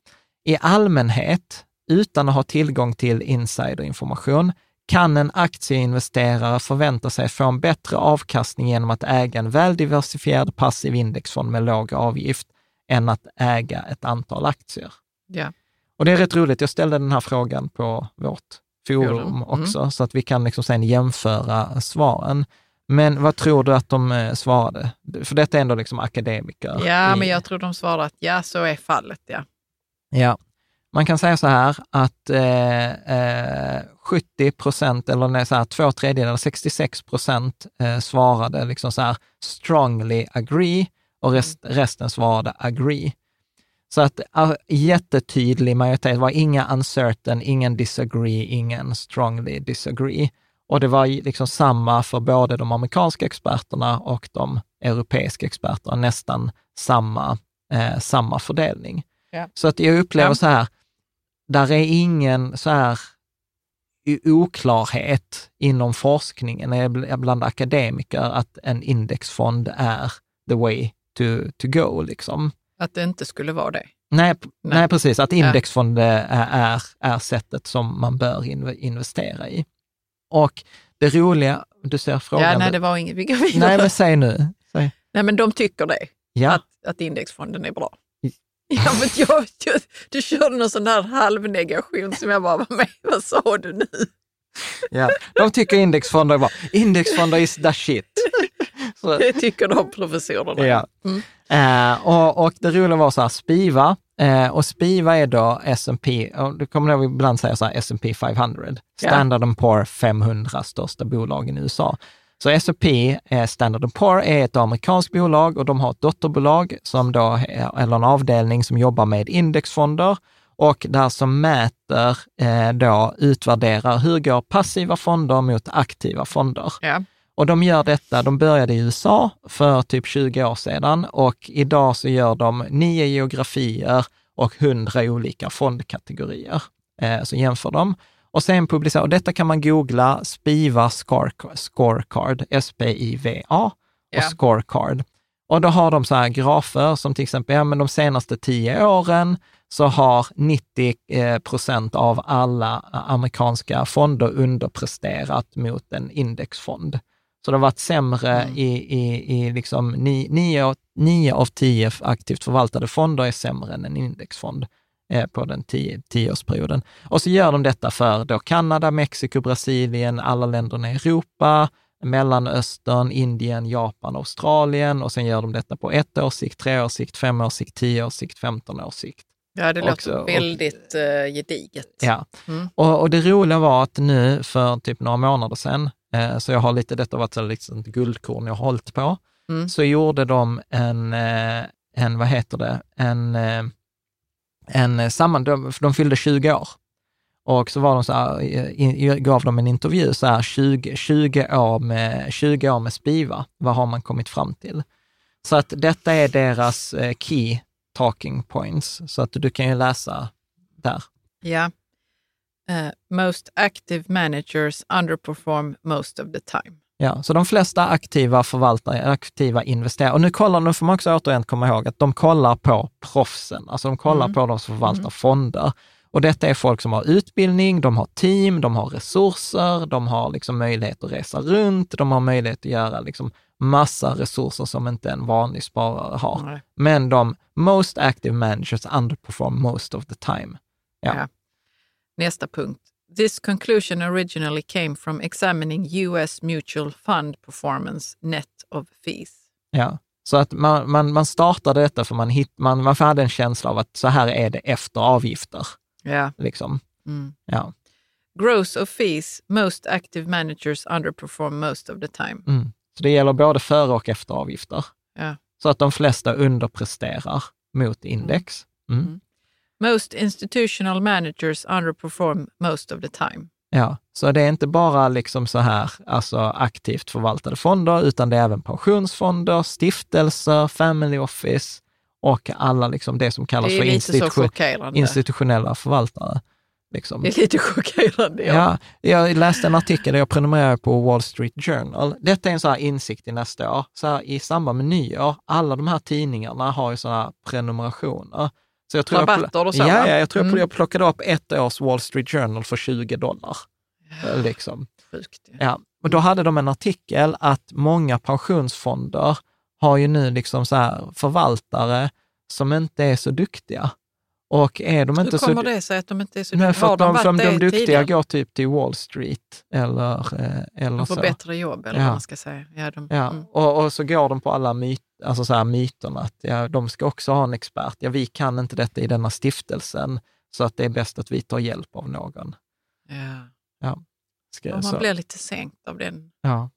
I allmänhet, utan att ha tillgång till insiderinformation, kan en aktieinvesterare förvänta sig få en bättre avkastning genom att äga en väl diversifierad passiv indexfond med låg avgift än att äga ett antal aktier. Ja. Och det är rätt roligt, jag ställde den här frågan på vårt forum mm. också, så att vi kan liksom sen jämföra svaren. Men vad tror du att de eh, svarade? För detta är ändå liksom akademiker. ja, i- men jag tror de svarar att ja, så är fallet. Ja. Ja, man kan säga så här att eh, eh, 70 procent, eller nej, så här, två tredjedelar, 66 procent eh, svarade liksom så här strongly agree och rest, resten svarade agree. Så att jättetydlig majoritet, var inga uncertain, ingen disagree, ingen strongly disagree. Och det var liksom samma för både de amerikanska experterna och de europeiska experterna, nästan samma, eh, samma fördelning. Ja. Så att jag upplever Ja. så här, där är ingen så här oklarhet inom forskningen bl- bland akademiker att en indexfond är the way to, to go. Liksom. Att det inte skulle vara det. Nej, Nej. nej. precis. Att indexfond eh, är, är, är sättet som man bör inve- investera i. Och det roliga, du ser frågan. Ja, nej, det var inget. Vi går vidare. nej men säg nu. Säg. Nej, men de tycker det, Ja, att, att indexfonden är bra. Ja, men jag, jag, du körde någon sån där halvnegation som jag bara var med. Vad sa du nu? ja. De tycker indexfonder är bra. Indexfonder is the shit. Så, Det tycker de professorerna. Ja. Mm. Eh, och, och det roliga var så här, Spiva, eh, och Spiva är då S&P, och du kommer ihåg ibland säga så här S&P 500, Ja. Standard Poor 500 största bolagen i USA. Så S&P, eh, Standard Poor, är ett amerikanskt bolag och de har ett dotterbolag, som då, är- eller en avdelning som jobbar med indexfonder och där som mäter, eh, då utvärderar hur går passiva fonder mot aktiva fonder. Ja. Och de gör detta, de började i USA för typ 20 år sedan och idag så gör de nio geografier och hundra olika fondkategorier. Eh, så jämför de. Och sen publicerar, och detta kan man googla, Spiva Score- Scorecard, S-P-I-V-A och Ja. Scorecard. Och då har de så här grafer som till exempel, ja men de senaste tio åren så har 90 eh, procent av alla amerikanska fonder underpresterat mot en indexfond. Så det har varit sämre Mm. i, i, i liksom ni, nio, nio av tio aktivt förvaltade fonder är sämre än en indexfond eh, på den tio, tioårsperioden. Och så gör de detta för då Kanada, Mexiko, Brasilien, alla länderna i Europa, Mellanöstern, Indien, Japan, Australien och sen gör de detta på ett års sikt, tre års sikt, fem års sikt, tio års sikt, femton års sikt. Ja, det låter och- väldigt uh, gediget. Ja, Mm. och, och det roliga var att nu för typ några månader sedan, eh, så jag har lite, detta varit så liksom ett guldkorn jag har hållit på, Mm. så gjorde de en, eh, en vad heter det, en, eh, en samman, de, de fyllde 20 år. Och så var de så här, eh, in, gav de en intervju, så här 20, 20, år med, 20 år med Spiva, vad har man kommit fram till? Så att detta är deras eh, key talking points, så att du kan ju läsa där. Ja. Eh, most active managers underperform most of the time. Ja, så de flesta aktiva förvaltare, aktiva investerare, och nu kollar, nu får man också återigen komma ihåg att de kollar på proffsen, alltså de kollar Mm. på de som förvaltar fonder. Och detta är folk som har utbildning, de har team, de har resurser, de har liksom möjlighet att resa runt, de har möjlighet att göra liksom massa resurser som inte en vanlig sparare har. Nej. Men de most active managers underperform most of the time. Ja. Ja. Nästa punkt. This conclusion originally came from examining US mutual fund performance net of fees. Ja, så att man, man, man startade detta för man, hit, man, man hade en känsla av att så här är det efter avgifter. Ja. Liksom. Mm. Ja. Gross of fees, most active managers underperform most of the time. Mm. Så det gäller både före och efter avgifter. Ja. Så att de flesta underpresterar mot index. Mm. Most institutional managers underperform most of the time. Ja, så det är inte bara liksom så här, alltså aktivt förvaltade fonder, utan det är även pensionsfonder, stiftelser, family office och alla liksom det som kallas Det för institution, institutionella förvaltare. Liksom. Det är lite chockerande. Ja. Ja, jag läste en artikel där jag prenumererar på Wall Street Journal. Detta är en sån här insikt i nästa år. Så här, I samband med nyår, alla de här tidningarna har ju sådana här prenumerationer. Så jag tror jag, Rabatter och så, ja, va? ja, jag tror Mm. jag plockade upp ett års Wall Street Journal för 20 dollar. Liksom. Sjukt. Ja. Ja, och då hade de en artikel att många pensionsfonder har ju nu liksom så här förvaltare som inte är så duktiga. Och är de inte Hur så kommer det sig att de inte är så Nej, för att de, de, de duktiga tidigare? går typ till Wall Street eller, eh, eller De får så. bättre jobb eller Ja. vad man ska säga. Ja, de, Ja, mm. och, och så går de på alla myt, alltså så här myterna att ja, de ska också ha en expert. Ja, vi kan inte detta i denna stiftelsen, så att det är bäst att vi tar hjälp av någon. ja. Ska, Och man så, blir lite sänkt av den. ja.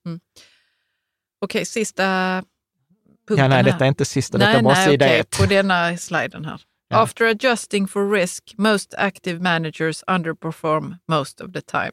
Okej, sista punkten ja, nej, här. detta är inte sista, detta är bara nej, sida okej, ett. På denna sliden här. Ja. After adjusting for risk, most active managers underperform most of the time.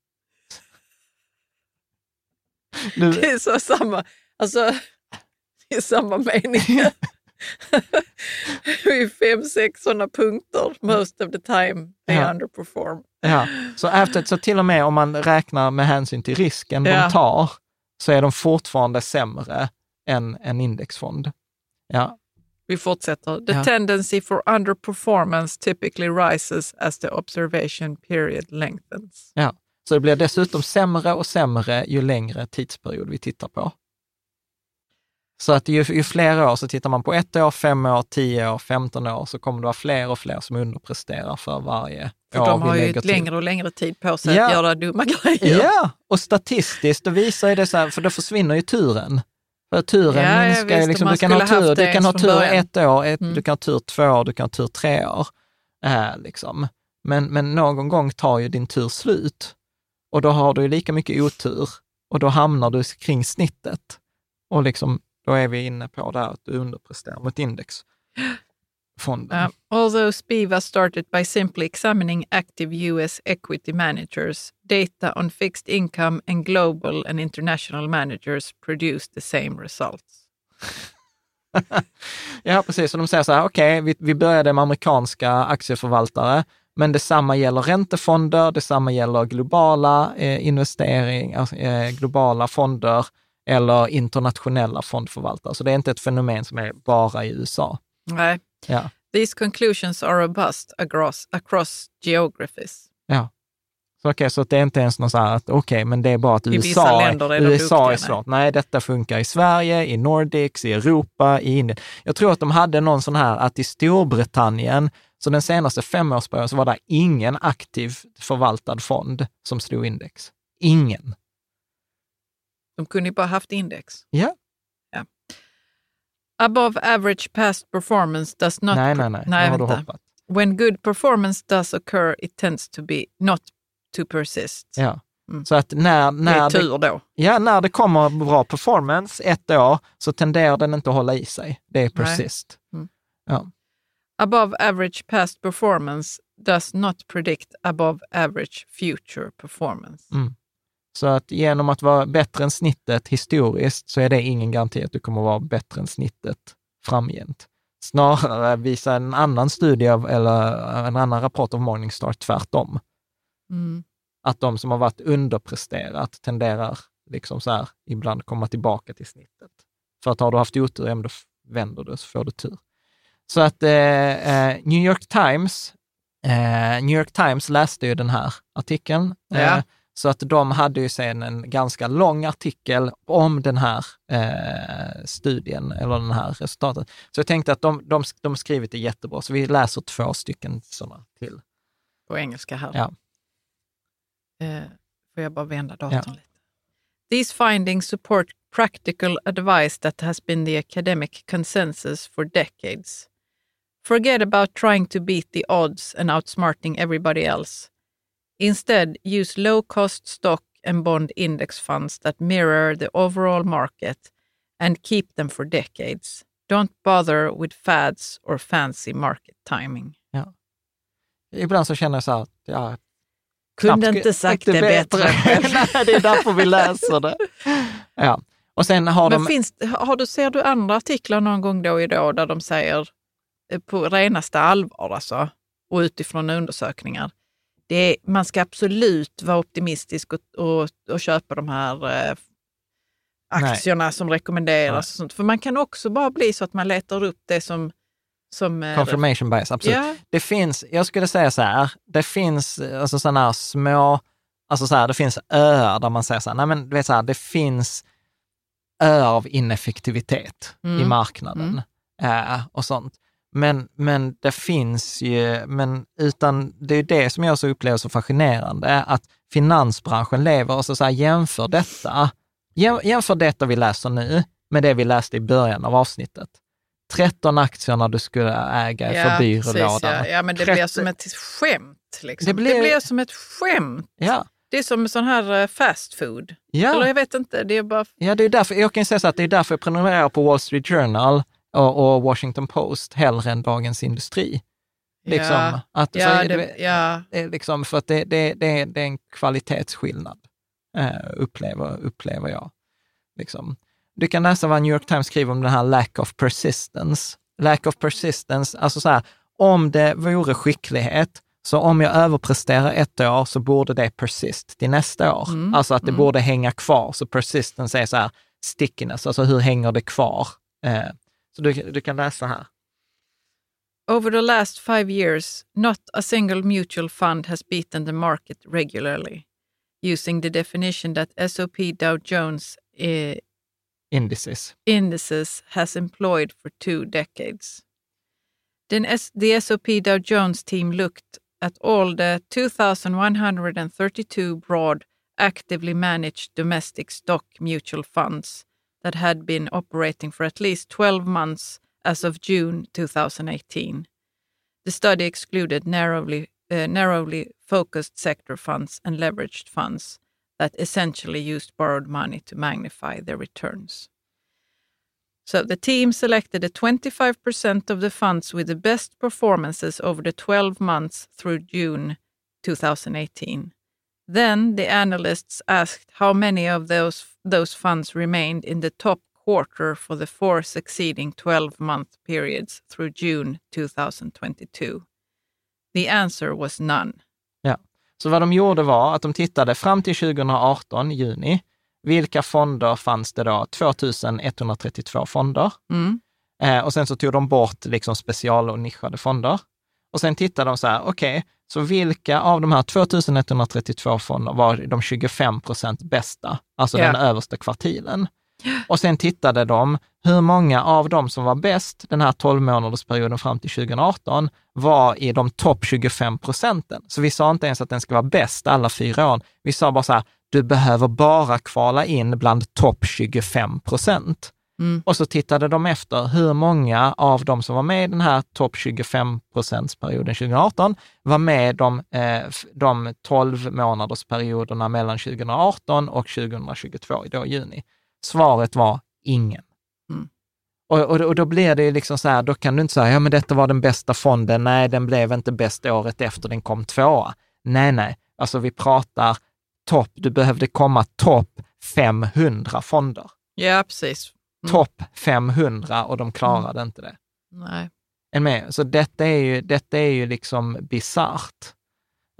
Nu, Det är så samma, alltså, det är samma mening. det är fem, sex sådana punkter. Most of the time they Ja. underperform. ja. så, efter, så till och med om man räknar med hänsyn till risken Ja. de tar, så är de fortfarande sämre än en indexfond. Ja, Vi fortsätter. The Ja. tendency for underperformance typically rises as the observation period lengthens. Ja, så det blir dessutom sämre och sämre ju längre tidsperiod vi tittar på. Så att ju, ju fler år, så tittar man på ett år, fem år, tio år, femton år, så kommer det vara fler och fler som underpresterar för varje För år de vi har ju ett längre och längre tid på sig Ja. att göra dumma grejer. Ja, och statistiskt, då visar ju det så här, för då försvinner ju turen. För turen Ja, minskar ju liksom, du kan ha tur, du kan ha tur ett år, ett, Mm. du kan ha tur två år, du kan ha tur tre år. Äh, liksom. Men, men någon gång tar ju din tur slut och då har du ju lika mycket otur och då hamnar du kring snittet. Och liksom, då är vi inne på det här att du underpresterar mot indexfonden. Um, although Spiva started by simply examining active US equity managers, data on fixed income and global and international managers produced the same results. ja, precis. Så de säger så här, okej, okay, vi, vi började med amerikanska aktieförvaltare, men detsamma gäller räntefonder, detsamma gäller globala eh, investeringar, alltså, eh, globala fonder eller internationella fondförvaltare. Så det är inte ett fenomen som är bara i USA. Nej. Ja. These conclusions are robust across, across geographies. Ja. Så, okay, så det är inte ens något så här att okej, okay, men det är bara att I USA, är, är, USA är svårt. Nej, detta funkar i Sverige, i Nordics, i Europa, i Indien. Jag tror att de hade någon sån här att i Storbritannien, så den senaste femårsperioden så var det ingen aktiv förvaltad fond som slog index. Ingen. De kunde ju bara haft index. Ja. ja. Above average past performance does not... Nej, nej, nej. nej har du hoppat. When good performance does occur, it tends to be not to persist. Ja. Mm. Så att när, när, det är tur då. ja, när det kommer bra performance ett år så tenderar den inte att hålla i sig. Det är persist. Mm. Ja. Above average past performance does not predict above average future performance. Mm. Så att genom att vara bättre än snittet historiskt så är det ingen garanti att du kommer vara bättre än snittet framgent. Snarare visar en annan studie av, eller en annan rapport av Morningstar tvärtom. Mm. Att de som har varit underpresterat tenderar liksom så här, ibland komma tillbaka till snittet. För att har du haft otur, ja, då vänder du så får du tur. Så att eh, eh, New York Times eh, New York Times läste ju den här artikeln. Ja. Eh, så att de hade ju sen en ganska lång artikel om den här eh, studien, eller den här resultatet. Så jag tänkte att de, de, de skrivit det jättebra, så vi läser två stycken sådana till. På engelska här. Ja. Eh, får jag bara vända datorn ja. lite? These findings support practical advice that has been the academic consensus for decades. Forget about trying to beat the odds and outsmarting everybody else. Instead, use low cost stock and bond index funds that mirror the overall market and keep them for decades. Don't bother with fads or fancy market timing. Ja. Ibland så känner jag så här, ja, kunde inte sagt det bättre. Nej, det är därför vi läser det. Ja. Och sen har Men de... finns, har du, ser du andra artiklar någon gång då och då där de säger på renaste allvar alltså, och utifrån undersökningar, det är, man ska absolut vara optimistisk och, och, och köpa de här eh, aktierna Nej. som rekommenderas. Och sånt. För man kan också bara bli så att man letar upp det som som, eh, Confirmation bias, absolut. Ja. Det finns, jag skulle säga så här, det finns alltså sådana här små, alltså så här, det finns öar där man säger så här, nej men du vet så här, det finns öar av ineffektivitet mm. i marknaden mm. äh, och sånt. Men, men det finns ju, men utan det är det som jag så upplever så fascinerande, att finansbranschen lever och så, så här, jämför detta, jämför detta vi läser nu med det vi läste i början av avsnittet. 13 aktierna du skulle äga ja, för byrålådan. Ja. ja, men det 30... blir som ett skämt. Liksom. Det, blir... det blir som ett skämt. Ja. Det är som sån här eh, fast food. Ja. Eller jag vet inte, det är bara... Ja, det är därför, jag kan säga så att det är därför jag prenumererar på Wall Street Journal och, och Washington Post hellre än Dagens Industri. Liksom, ja, att, ja, så, det, ja. Liksom, för att det, det, det, det är en kvalitetsskillnad, uh, upplever, upplever jag. Liksom. Du kan läsa vad New York Times skriver om den här lack of persistence. Lack of persistence, alltså så här, om det vore skicklighet, så om jag överpresterar ett år så borde det persist till nästa år. Mm. Alltså att det mm. borde hänga kvar. Så persistence är så här stickiness, alltså hur hänger det kvar? Eh, så du, du kan läsa här. Over the last five years, not a single mutual fund has beaten the market regularly, using the definition that SOP Dow Jones eh, indices. indices has employed for two decades. Then the SOP Dow Jones team looked at all the 2,132 broad, actively managed domestic stock mutual funds that had been operating for at least 12 months as of June 2018. The study excluded narrowly uh, narrowly focused sector funds and leveraged funds that essentially used borrowed money to magnify their returns. So the team selected the 25% of the funds with the best performances over the 12 months through June 2018. Then the analysts asked how many of those, those funds remained in the top quarter for the four succeeding 12 month periods through June 2022. The answer was none. Ja, så vad de gjorde var att de tittade fram till 2018, juni, vilka fonder fanns det då? 2132 fonder. Mm. Eh, och sen så tog de bort liksom special och nischade fonder. Och sen tittade de så här, okej, okay, så vilka av de här 2132 fonder var de 25 procent bästa, alltså Ja. den översta kvartilen? Och sen tittade de hur många av dem som var bäst den här 12 månadersperioden fram till 2018 var i de topp 25 procenten. Så vi sa inte ens att den ska vara bäst alla fyra år. Vi sa bara så här, du behöver bara kvala in bland topp 25 procent. Mm. Och så tittade de efter hur många av de som var med i den här topp 25 procentsperioden 2018 var med de, eh, de 12 månadersperioderna mellan 2018 och 2022, då juni. Svaret var ingen. Mm. Och, och, och då blir det ju liksom så här, då kan du inte säga, ja men detta var den bästa fonden, nej den blev inte bäst året efter, den kom tvåa. Nej, nej, alltså vi pratar topp, du behövde komma topp 500 fonder. Ja, precis. Mm. Topp 500 och de klarade inte det. Nej. Är ni med? Så detta är ju, detta är ju liksom bisarrt.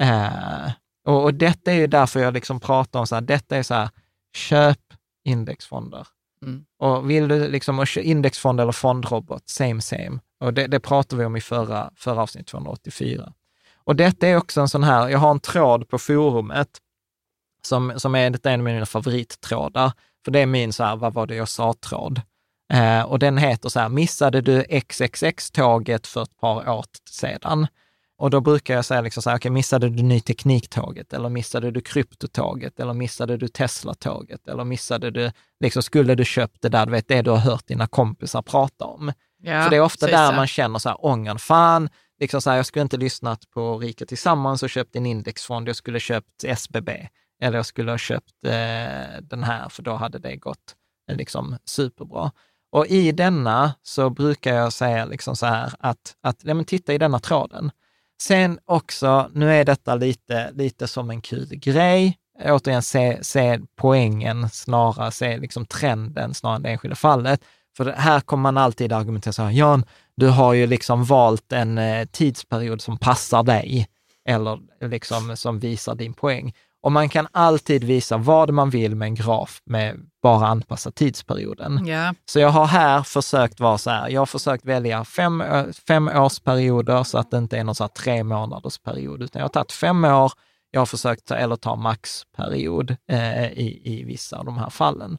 Eh, och, och detta är ju därför jag liksom pratar om så här, detta är så här, köp indexfonder. Mm. Och vill du liksom, indexfond eller fondrobot, same same. Och det, det pratade vi om i förra, förra avsnitt 284. Och detta är också en sån här, jag har en tråd på forumet som, som är, detta är en av mina favorittrådar, för det är min så här, vad var det jag sa-tråd. Eh, och den heter så här, missade du XXX-tåget för ett par år sedan? Och då brukar jag säga liksom så här, okej, missade du ny tekniktåget eller missade du kryptotåget eller missade du Tesla-tåget eller missade du, liksom skulle du köpt det där, du vet det du har hört dina kompisar prata om. Ja, För det är ofta där ja. man känner så här, ången, fan, liksom så här, jag skulle inte lyssnat på Rika Tillsammans och köpt en indexfond, jag skulle köpt SBB. Eller jag skulle ha köpt eh, den här, för då hade det gått eh, liksom superbra. Och i denna så brukar jag säga liksom så här att, att ja, men titta i denna tråden. Sen också, nu är detta lite, lite som en kul grej. Återigen, se, se poängen snarare, se liksom trenden snarare än det enskilda fallet. För här kommer man alltid argumentera så här, Jan, du har ju liksom valt en eh, tidsperiod som passar dig, eller liksom som visar din poäng. Och man kan alltid visa vad man vill med en graf med bara anpassa tidsperioden. Ja, Så jag har här försökt vara så här, jag har försökt välja fem, fem årsperioder så att det inte är någon så här tre månaders period, utan jag har tagit fem år, jag har försökt ta, eller ta maxperiod eh, i, i vissa av de här fallen.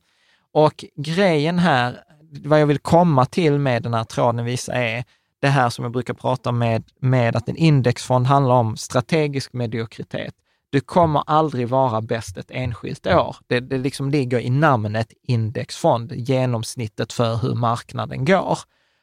Och grejen här, vad jag vill komma till med den här tråden visa är det här som jag brukar prata med, med att en indexfond handlar om strategisk mediokritet. Du kommer aldrig vara bäst ett enskilt år. Det, det liksom ligger i namnet indexfond, genomsnittet för hur marknaden går.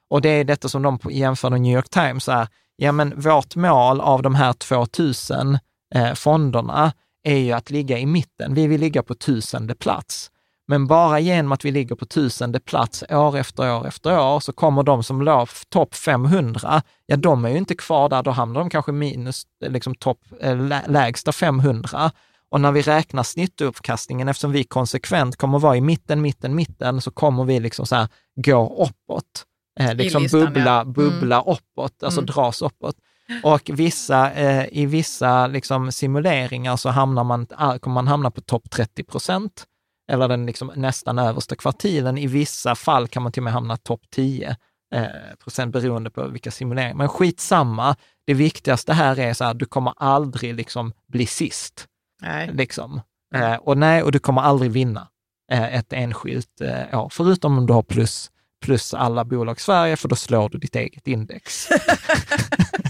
Och det är detta som de jämför med New York Times är, ja men vårt mål av de här 2000 eh, fonderna är ju att ligga i mitten. Vi vill ligga på tusende plats. Men bara genom att vi ligger på tusende plats år efter år efter år så kommer de som låg topp 500, ja de är ju inte kvar där, då hamnar de kanske minus eh, liksom topp, eh, lä- lägsta 500. Och när vi räknar snittuppkastningen, eftersom vi konsekvent kommer vara i mitten, mitten, mitten, så kommer vi liksom så här gå uppåt. Eh, liksom listan, bubbla, ja. Mm. bubbla uppåt, alltså Mm. dras uppåt. Och vissa, eh, i vissa liksom simuleringar så hamnar man, ah, kommer man hamna på topp 30 procent, eller den liksom nästan översta kvartilen. I vissa fall kan man till och med hamna topp 10 eh, procent beroende på vilka simuleringar. Men skitsamma, det viktigaste här är så här, du kommer aldrig liksom bli sist. nej. Liksom. Eh, och nej, och du kommer aldrig vinna eh, ett enskilt eh, år, förutom om du har plus, plus alla bolag i Sverige, för då slår du ditt eget index.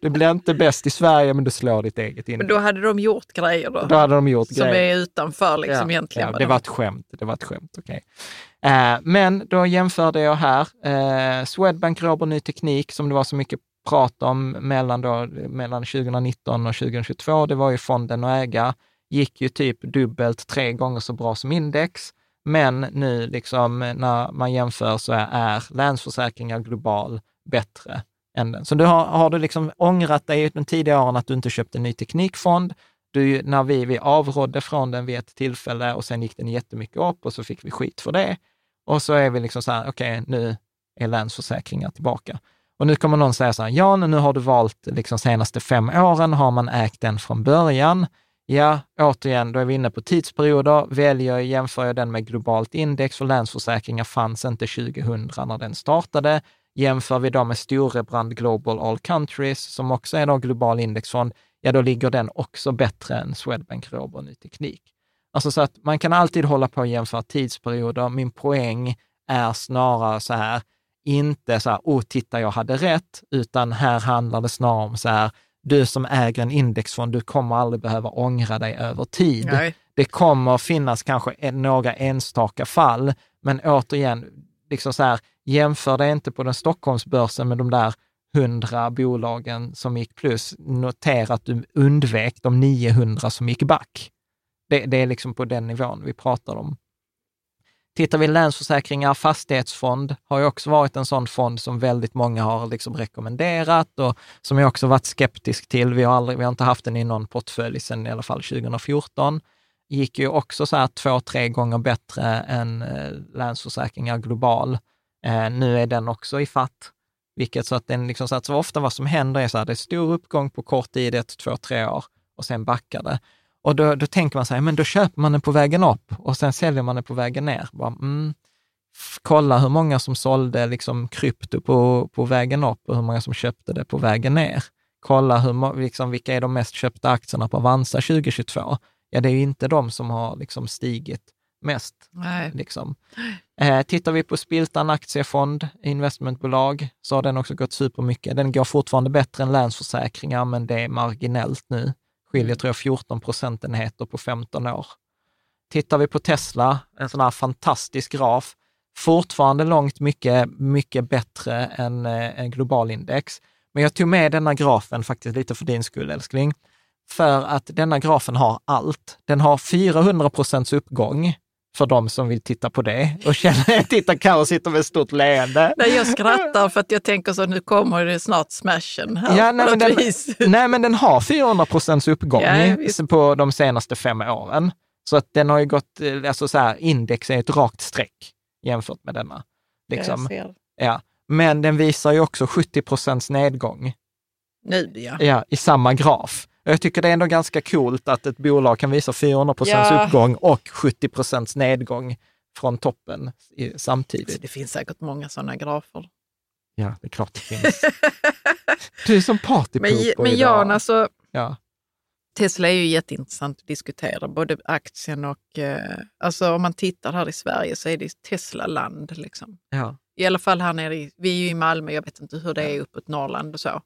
du blir inte bäst i Sverige, men du slår ditt eget index. Men då hade de gjort grejer då, Då hade de gjort som grejer. är utanför liksom Ja, egentligen. Ja, det de- var ett skämt. Det var ett skämt, okej. Eh, men då jämförde jag här, eh, Swedbank, Robur Ny Teknik, som det var så mycket prat om mellan, då, mellan 2019 och 2022, det var ju fonden att äga, gick ju typ dubbelt, tre gånger så bra som index. Men nu liksom när man jämför så är, är Länsförsäkringar Global bättre änden. Så du har, har du liksom ångrat dig de tidigare åren att du inte köpte en ny teknikfond. Du, när vi, vi avrådde från den vid ett tillfälle och sen gick den jättemycket upp och så fick vi skit för det. Och så är vi liksom så här, okej, okay, nu är Länsförsäkringar tillbaka. Och nu kommer någon säga så här, Jan, nu har du valt liksom senaste fem åren, har man ägt den från början? Ja, återigen, då är vi inne på tidsperioder. Väljer jag, jämför jag den med globalt index, för Länsförsäkringar fanns inte 2000 när den startade. Jämför vi då med Storebrand Global All Countries, som också är då global indexfond, ja då ligger den också bättre än Swedbank Robur Ny Teknik. Alltså så att man kan alltid hålla på och jämföra tidsperioder. Min poäng är snarare så här, inte så här, oh titta jag hade rätt, utan här handlar det snarare om så här, du som äger en indexfond, du kommer aldrig behöva ångra dig över tid. Nej. Det kommer finnas kanske några enstaka fall, men återigen, liksom så här, jämför det inte på den Stockholmsbörsen med de där hundra bolagen som gick plus. Notera att du undvek de 900 som gick back. Det, det är liksom på den nivån vi pratar om. Tittar vi Länsförsäkringar, fastighetsfond har ju också varit en sån fond som väldigt många har liksom rekommenderat och som jag också varit skeptisk till. Vi har, aldrig, vi har inte haft den i någon portfölj sedan i alla fall 2014. Gick ju också så här två, tre gånger bättre än eh, Länsförsäkringar Global. Eh, nu är den också i fatt, vilket så att den liksom, så att så ofta vad som händer är så här, det är stor uppgång på kort tid, ett, två, tre år och sen backar det. Och då, då tänker man så här, men då köper man den på vägen upp och sen säljer man den på vägen ner. Bara, mm, kolla hur många som sålde liksom krypto på, på vägen upp och hur många som köpte det på vägen ner. Kolla hur, liksom, vilka är de mest köpta aktierna på Avanza 2022? Ja, det är ju inte de som har liksom stigit mest. Nej. Liksom. Eh, tittar vi på Spiltan aktiefond, investmentbolag, så har den också gått supermycket. Den går fortfarande bättre än Länsförsäkringar, men det är marginellt nu skiljer tror jag 14 procentenheter på 15 år. Tittar vi på Tesla, en sån här fantastisk graf, fortfarande långt mycket, mycket bättre än eh, en global index. Men jag tog med denna grafen faktiskt lite för din skull älskling, för att denna grafen har allt. Den har 400 procents uppgång för de som vill titta på det och känner, titta Carro sitter med ett stort leende. Nej, jag skrattar för att jag tänker så nu kommer det snart smashen här. Ja, nej, men den, nej, men den har 400 procents uppgång ja, på de senaste fem åren. Så att den har ju gått, alltså så här, index är ett rakt streck jämfört med denna. Liksom. Ja, men den visar ju också 70 procents nedgång. Nu ja. Ja, i samma graf. Jag tycker det är ändå ganska coolt att ett bolag kan visa 400 procents ja. uppgång och 70 procents nedgång från toppen i, samtidigt. Det finns säkert många sådana grafer. Ja, det är klart det finns. du är som partypooper Men, men Jan, alltså, ja. Tesla är ju jätteintressant att diskutera, både aktien och... Eh, alltså om man tittar här i Sverige så är det Tesla-land. Liksom. Ja. I alla fall här nere, i, vi är ju i Malmö, jag vet inte hur det är uppåt Norrland och så.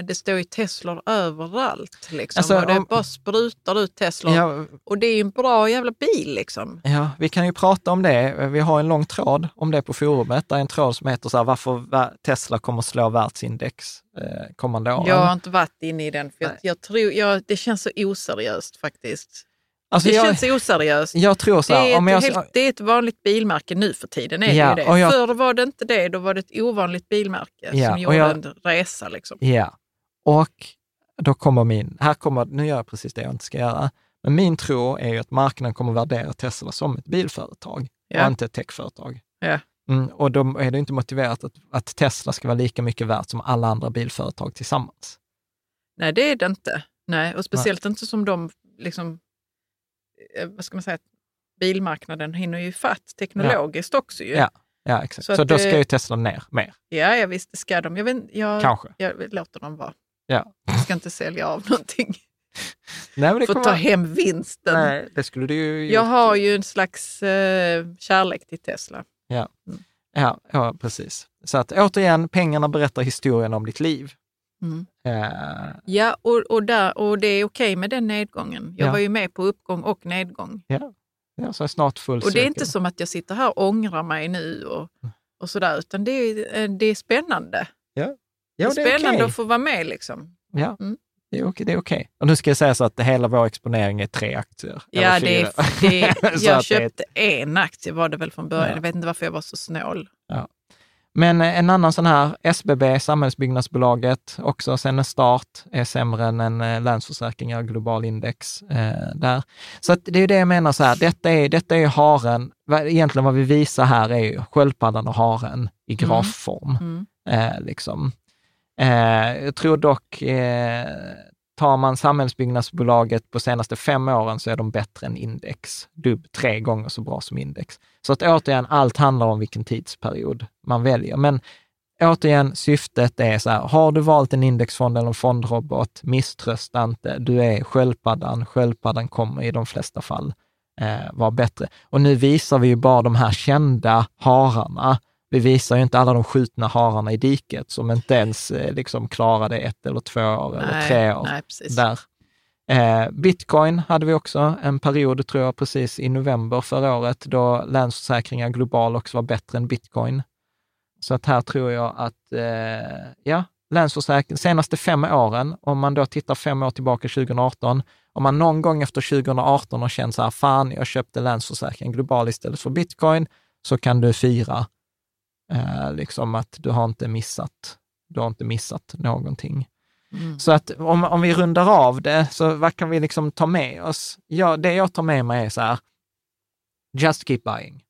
Men det står ju Teslor överallt. Liksom. Alltså, och det om, bara sprutar ut Teslor. Ja, och det är ju en bra jävla bil. Liksom. Ja, vi kan ju prata om det. Vi har en lång tråd om det på forumet. Det är en tråd som heter så här, varför Tesla kommer slå världsindex eh, kommande åren. Jag har inte varit inne i den, för jag, jag, tror, jag, det känns så oseriöst faktiskt. Alltså det jag, känns oseriöst. Jag tror så här, det, är om jag, helt, det är ett vanligt bilmärke nu för tiden. Är ja, det det. Jag, Förr var det inte det, då var det ett ovanligt bilmärke ja, som gjorde jag, en resa. Liksom. Ja, och då kommer min, här kommer, nu gör jag precis det jag inte ska göra, men min tro är ju att marknaden kommer värdera Tesla som ett bilföretag ja. och inte ett techföretag. Ja. Mm, och då är det inte motiverat att, att Tesla ska vara lika mycket värt som alla andra bilföretag tillsammans. Nej, det är det inte. Nej, och speciellt Nej. inte som de, liksom, eh, vad ska man säga, bilmarknaden hinner ju fatt teknologiskt ja. också. Ju. Ja. Ja, exakt. Så, så då ska ju Tesla ner mer. Ja, ja visst, det ska de. Jag, vet, jag, Kanske. Jag låter dem vara. Ja. Jag ska inte sälja av någonting. Nej, men det För att ta hem vinsten. Nej, det skulle du ju Jag har ju en slags eh, kärlek till Tesla. Ja. Mm. Ja, ja, precis. Så att återigen, pengarna berättar historien om ditt liv. Mm. Uh, ja, och, och, där, och det är okej med den nedgången. Jag ja. var ju med på uppgång och nedgång. Ja, ja så snart full Och det är inte som att jag sitter här och ångrar mig nu och, och sådär, utan det är, eh, det är spännande. Ja, Det är Ja, spännande okej. att få vara med liksom. Ja, Mm. det är okej. Okej. Och nu ska jag säga så att hela vår exponering är tre aktier. Ja, det, är- det, jag att det köpte en aktie var det väl från början. Ja. Jag vet inte varför jag var så snål. Men eh, en annan sån här, SBB, Samhällsbyggnadsbolaget, också sen en start, är sämre än en eh, Länsförsäkringar Global Index eh, där. Så det är det jag menar så här, detta är, detta är haren, egentligen vad vi visar här är sköldpaddan och haren i grafform. Mm. Eh, liksom eh, jag tror dock, eh, tar man samhällsbyggnadsbolaget på senaste fem åren så är de bättre än index. Dubb tre gånger så bra som index. Så att återigen, allt handlar om vilken tidsperiod man väljer. Men återigen, syftet är så här, har du valt en indexfond eller en fondrobot, misströsta inte. Du är sköldpaddan. Sköldpaddan kommer i de flesta fall eh, vara bättre. Och nu visar vi ju bara de här kända hararna. Vi visar ju inte alla de skjutna hararna i diket som inte ens eh, liksom klarade ett eller två år eller tre år. nej. Där. Eh, Bitcoin hade vi också en period, tror jag, precis i november förra året, då Länsförsäkringar Global också var bättre än bitcoin. Så att här tror jag att, eh, ja, Länsförsäkring, senaste fem åren, om man då tittar fem år tillbaka 2018, om man någon gång efter 2018 har känt så här, fan, jag köpte Länsförsäkring Global istället för bitcoin, så kan du fira eh, liksom att du har inte missat, du har inte missat någonting. Mm. Så att om, om vi rundar av det, så vad kan vi liksom ta med oss? Ja, det jag tar med mig är så här, just keep buying.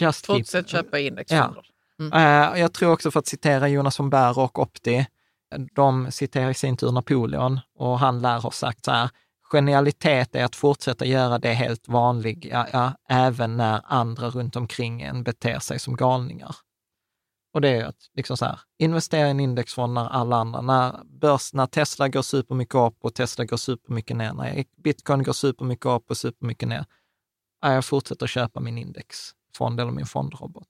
Just keep, Fortsätt köpa indexfonder. Eh, jag tror också för att citera Jonas von Berg och Opti, de citerar i sin tur Napoleon och han lär ha sagt så här, genialitet är att fortsätta göra det helt vanliga, ja, även när andra runt omkring en beter sig som galningar. Och det är att liksom så här, investera i en indexfond när alla andra, när, börs, när Tesla går supermycket upp och Tesla går supermycket ner, när bitcoin går supermycket upp och supermycket ner, jag fortsätter köpa min indexfond eller min fondrobot.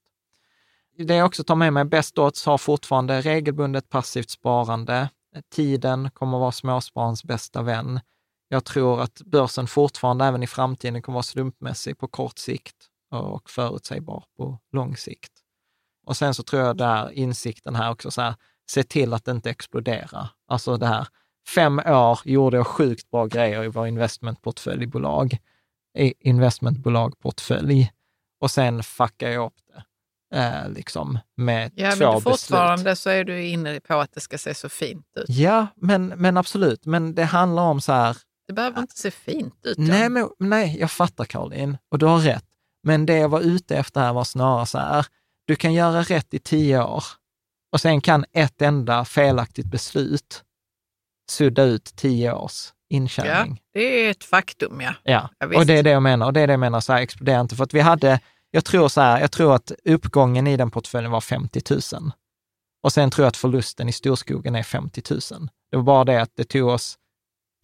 Det jag också tar med mig, Best Odds har fortfarande regelbundet passivt sparande. Tiden kommer att vara småspararens bästa vän. Jag tror att börsen fortfarande även i framtiden kommer att vara slumpmässig på kort sikt och förutsägbar på lång sikt. Och sen så tror jag där insikten här också, så här, se till att det inte exploderar. Alltså det här, fem år gjorde jag sjukt bra grejer i vår investmentportföljbolag, investmentbolagportfölj och sen fuckar jag upp det. Eh, liksom med Ja, två men fortfarande beslut. så är du inne på att det ska se så fint ut. Ja, men, men absolut. Men det handlar om så här, Det behöver inte se fint ut. Nej, men, nej, jag fattar Caroline och du har rätt. Men det jag var ute efter här var snarare så här, du kan göra rätt i tio år och sen kan ett enda felaktigt beslut sudda ut tio års ja, intjäning. det är ett faktum, ja. Ja, Ja, och det är det jag menar. Och det är det jag menar, så här, explodera inte. För att vi hade, jag tror så här, jag tror att uppgången i den portföljen var 50 000. Och sen tror jag att förlusten i storskogen är 50 000. Det var bara det att det tog oss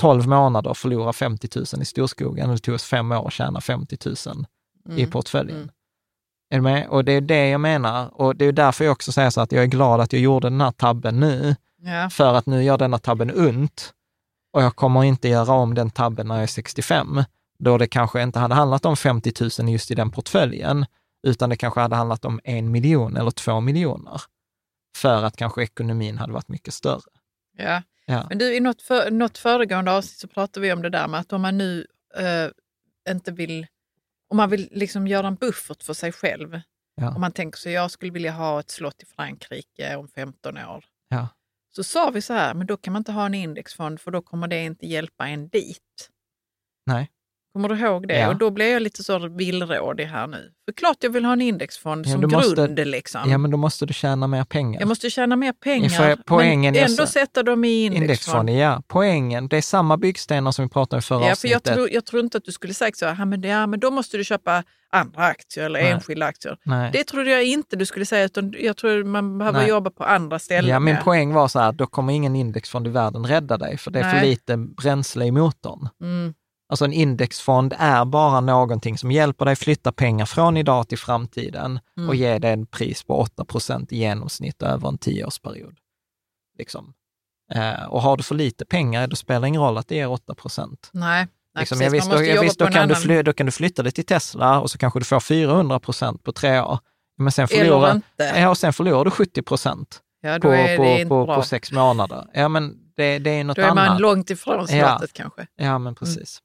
12 månader att förlora 50 000 i storskogen och det tog oss fem år att tjäna 50 000 i Mm. portföljen. Mm. Är du med? Och det är det jag menar. Och det är därför jag också säger så att jag är glad att jag gjorde den här tabben nu, Ja. för att nu gör denna tabben ont och jag kommer inte göra om den tabben när jag är 65, då det kanske inte hade handlat om 50 000 just i den portföljen, utan det kanske hade handlat om en miljon eller två miljoner, för att kanske ekonomin hade varit mycket större. Ja. Ja. Men du, i något, för, något föregående avsnitt så pratade vi om det där med att om man nu eh, inte vill, om man vill liksom göra en buffert för sig själv, Ja. om man tänker så jag skulle vilja ha ett slott i Frankrike om 15 år, Ja. så sa vi så här, men då kan man inte ha en indexfond för då kommer det inte hjälpa en dit. Nej. Kommer du ihåg det? Ja. Och då blev jag lite så villrådig här nu. För klart jag vill ha en indexfond Ja, som måste- grund. Liksom. ja, men då måste du tjäna mer pengar. Jag måste tjäna mer pengar, För poängen men ändå sätta dem i indexfond. Indexfond, ja. Poängen, det är samma byggstenar som vi pratade om i förra Ja, för avsnittet. jag tror, jag tror inte att du skulle sagt så, ja men, ja, men då måste du köpa andra aktier eller Nej. enskilda aktier. Nej. Det trodde jag inte du skulle säga, utan jag tror man behöver Nej. jobba på andra ställen. Ja, min poäng var så här, då kommer ingen indexfond i världen rädda dig, för det är för lite bränsle i motorn. Mm. Alltså en indexfond är bara någonting som hjälper dig flytta pengar från idag till framtiden Mm. och ge dig en pris på 8 procent i genomsnitt över en tioårsperiod. Liksom. Eh, och har du för lite pengar, då spelar det ingen roll att det ger 8 procent. Nej, nej Liksom, precis. jag visst, då, jag visst, då, kan du annan... fly, då kan du flytta det till Tesla och så kanske du får 400 procent på tre år. Men sen förlorar, ja, och sen förlorar du 70 procent. Ja, på, på, på, på sex månader. Ja, men det, det är något Då är man annat. långt ifrån Ja. slottet kanske. Ja, men precis.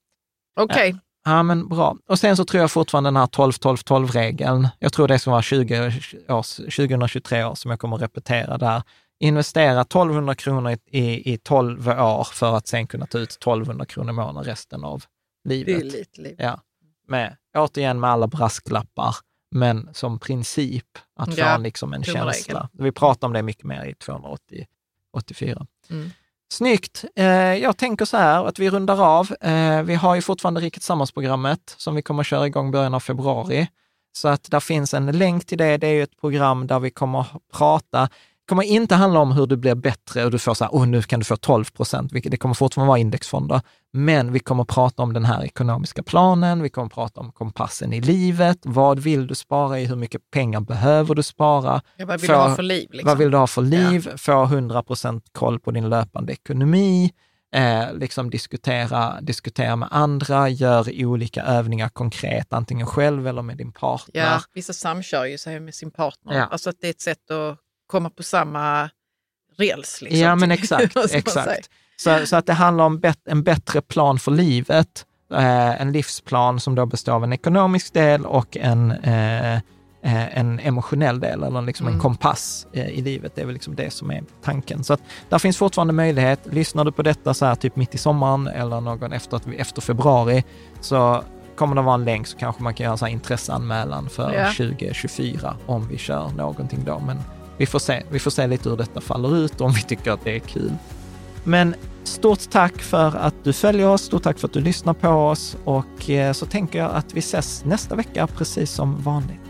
Okej, Ja, men bra. Och sen så tror jag fortfarande den här 12-12-12-regeln. Jag tror det ska vara 20 års, 2023 år som jag kommer att repetera där. Investera 1200 kronor i, i, i 12 år för att sen kunna ta ut 1200 kronor i månaden resten av livet. billigt liv. Ja. Med, återigen med alla brasklappar, men som princip att Ja, få liksom en känsla. Vi pratar om det mycket mer i 284. Mm. Snyggt. Eh, jag tänker så här att vi rundar av. Eh, vi har ju fortfarande Riket Tillsammans-programmet som vi kommer att köra igång början av februari. Så att där finns en länk till det. Det är ju ett program där vi kommer att prata. Kommer inte handla om hur du blir bättre och du får så här, oh, nu kan du få 12 procent, det kommer fortfarande vara indexfonder. Men vi kommer prata om den här ekonomiska planen, vi kommer prata om kompassen i livet. Vad vill du spara i? Hur mycket pengar behöver du spara? Ja, vad vill Få- du ha för liv? Liksom? Vad vill du ha för liv? Få 100 procent koll på din löpande ekonomi. Eh, liksom diskutera, diskutera med andra, gör olika övningar konkret, antingen själv eller med din partner. Ja, vissa samkör ju sig med sin partner. Ja. Alltså att det är ett sätt att komma på samma räls. Liksom, ja, men exakt. Exakt. Så, så att det handlar om bet, en bättre plan för livet. Eh, en livsplan som då består av en ekonomisk del och en, eh, eh, en emotionell del, eller liksom en Mm. kompass eh, i livet. Det är väl liksom det som är tanken. Så att där finns fortfarande möjlighet. Lyssnar du på detta så här typ mitt i sommaren eller någon efter, efter februari, så kommer det vara en länk så kanske man kan göra en så här intresseanmälan för Ja. 2024 om vi kör någonting då. Men vi får se. Vi får se lite hur detta faller ut om vi tycker att det är kul. Men stort tack för att du följer oss, stort tack för att du lyssnar på oss och eh, så tänker jag att vi ses nästa vecka precis som vanligt.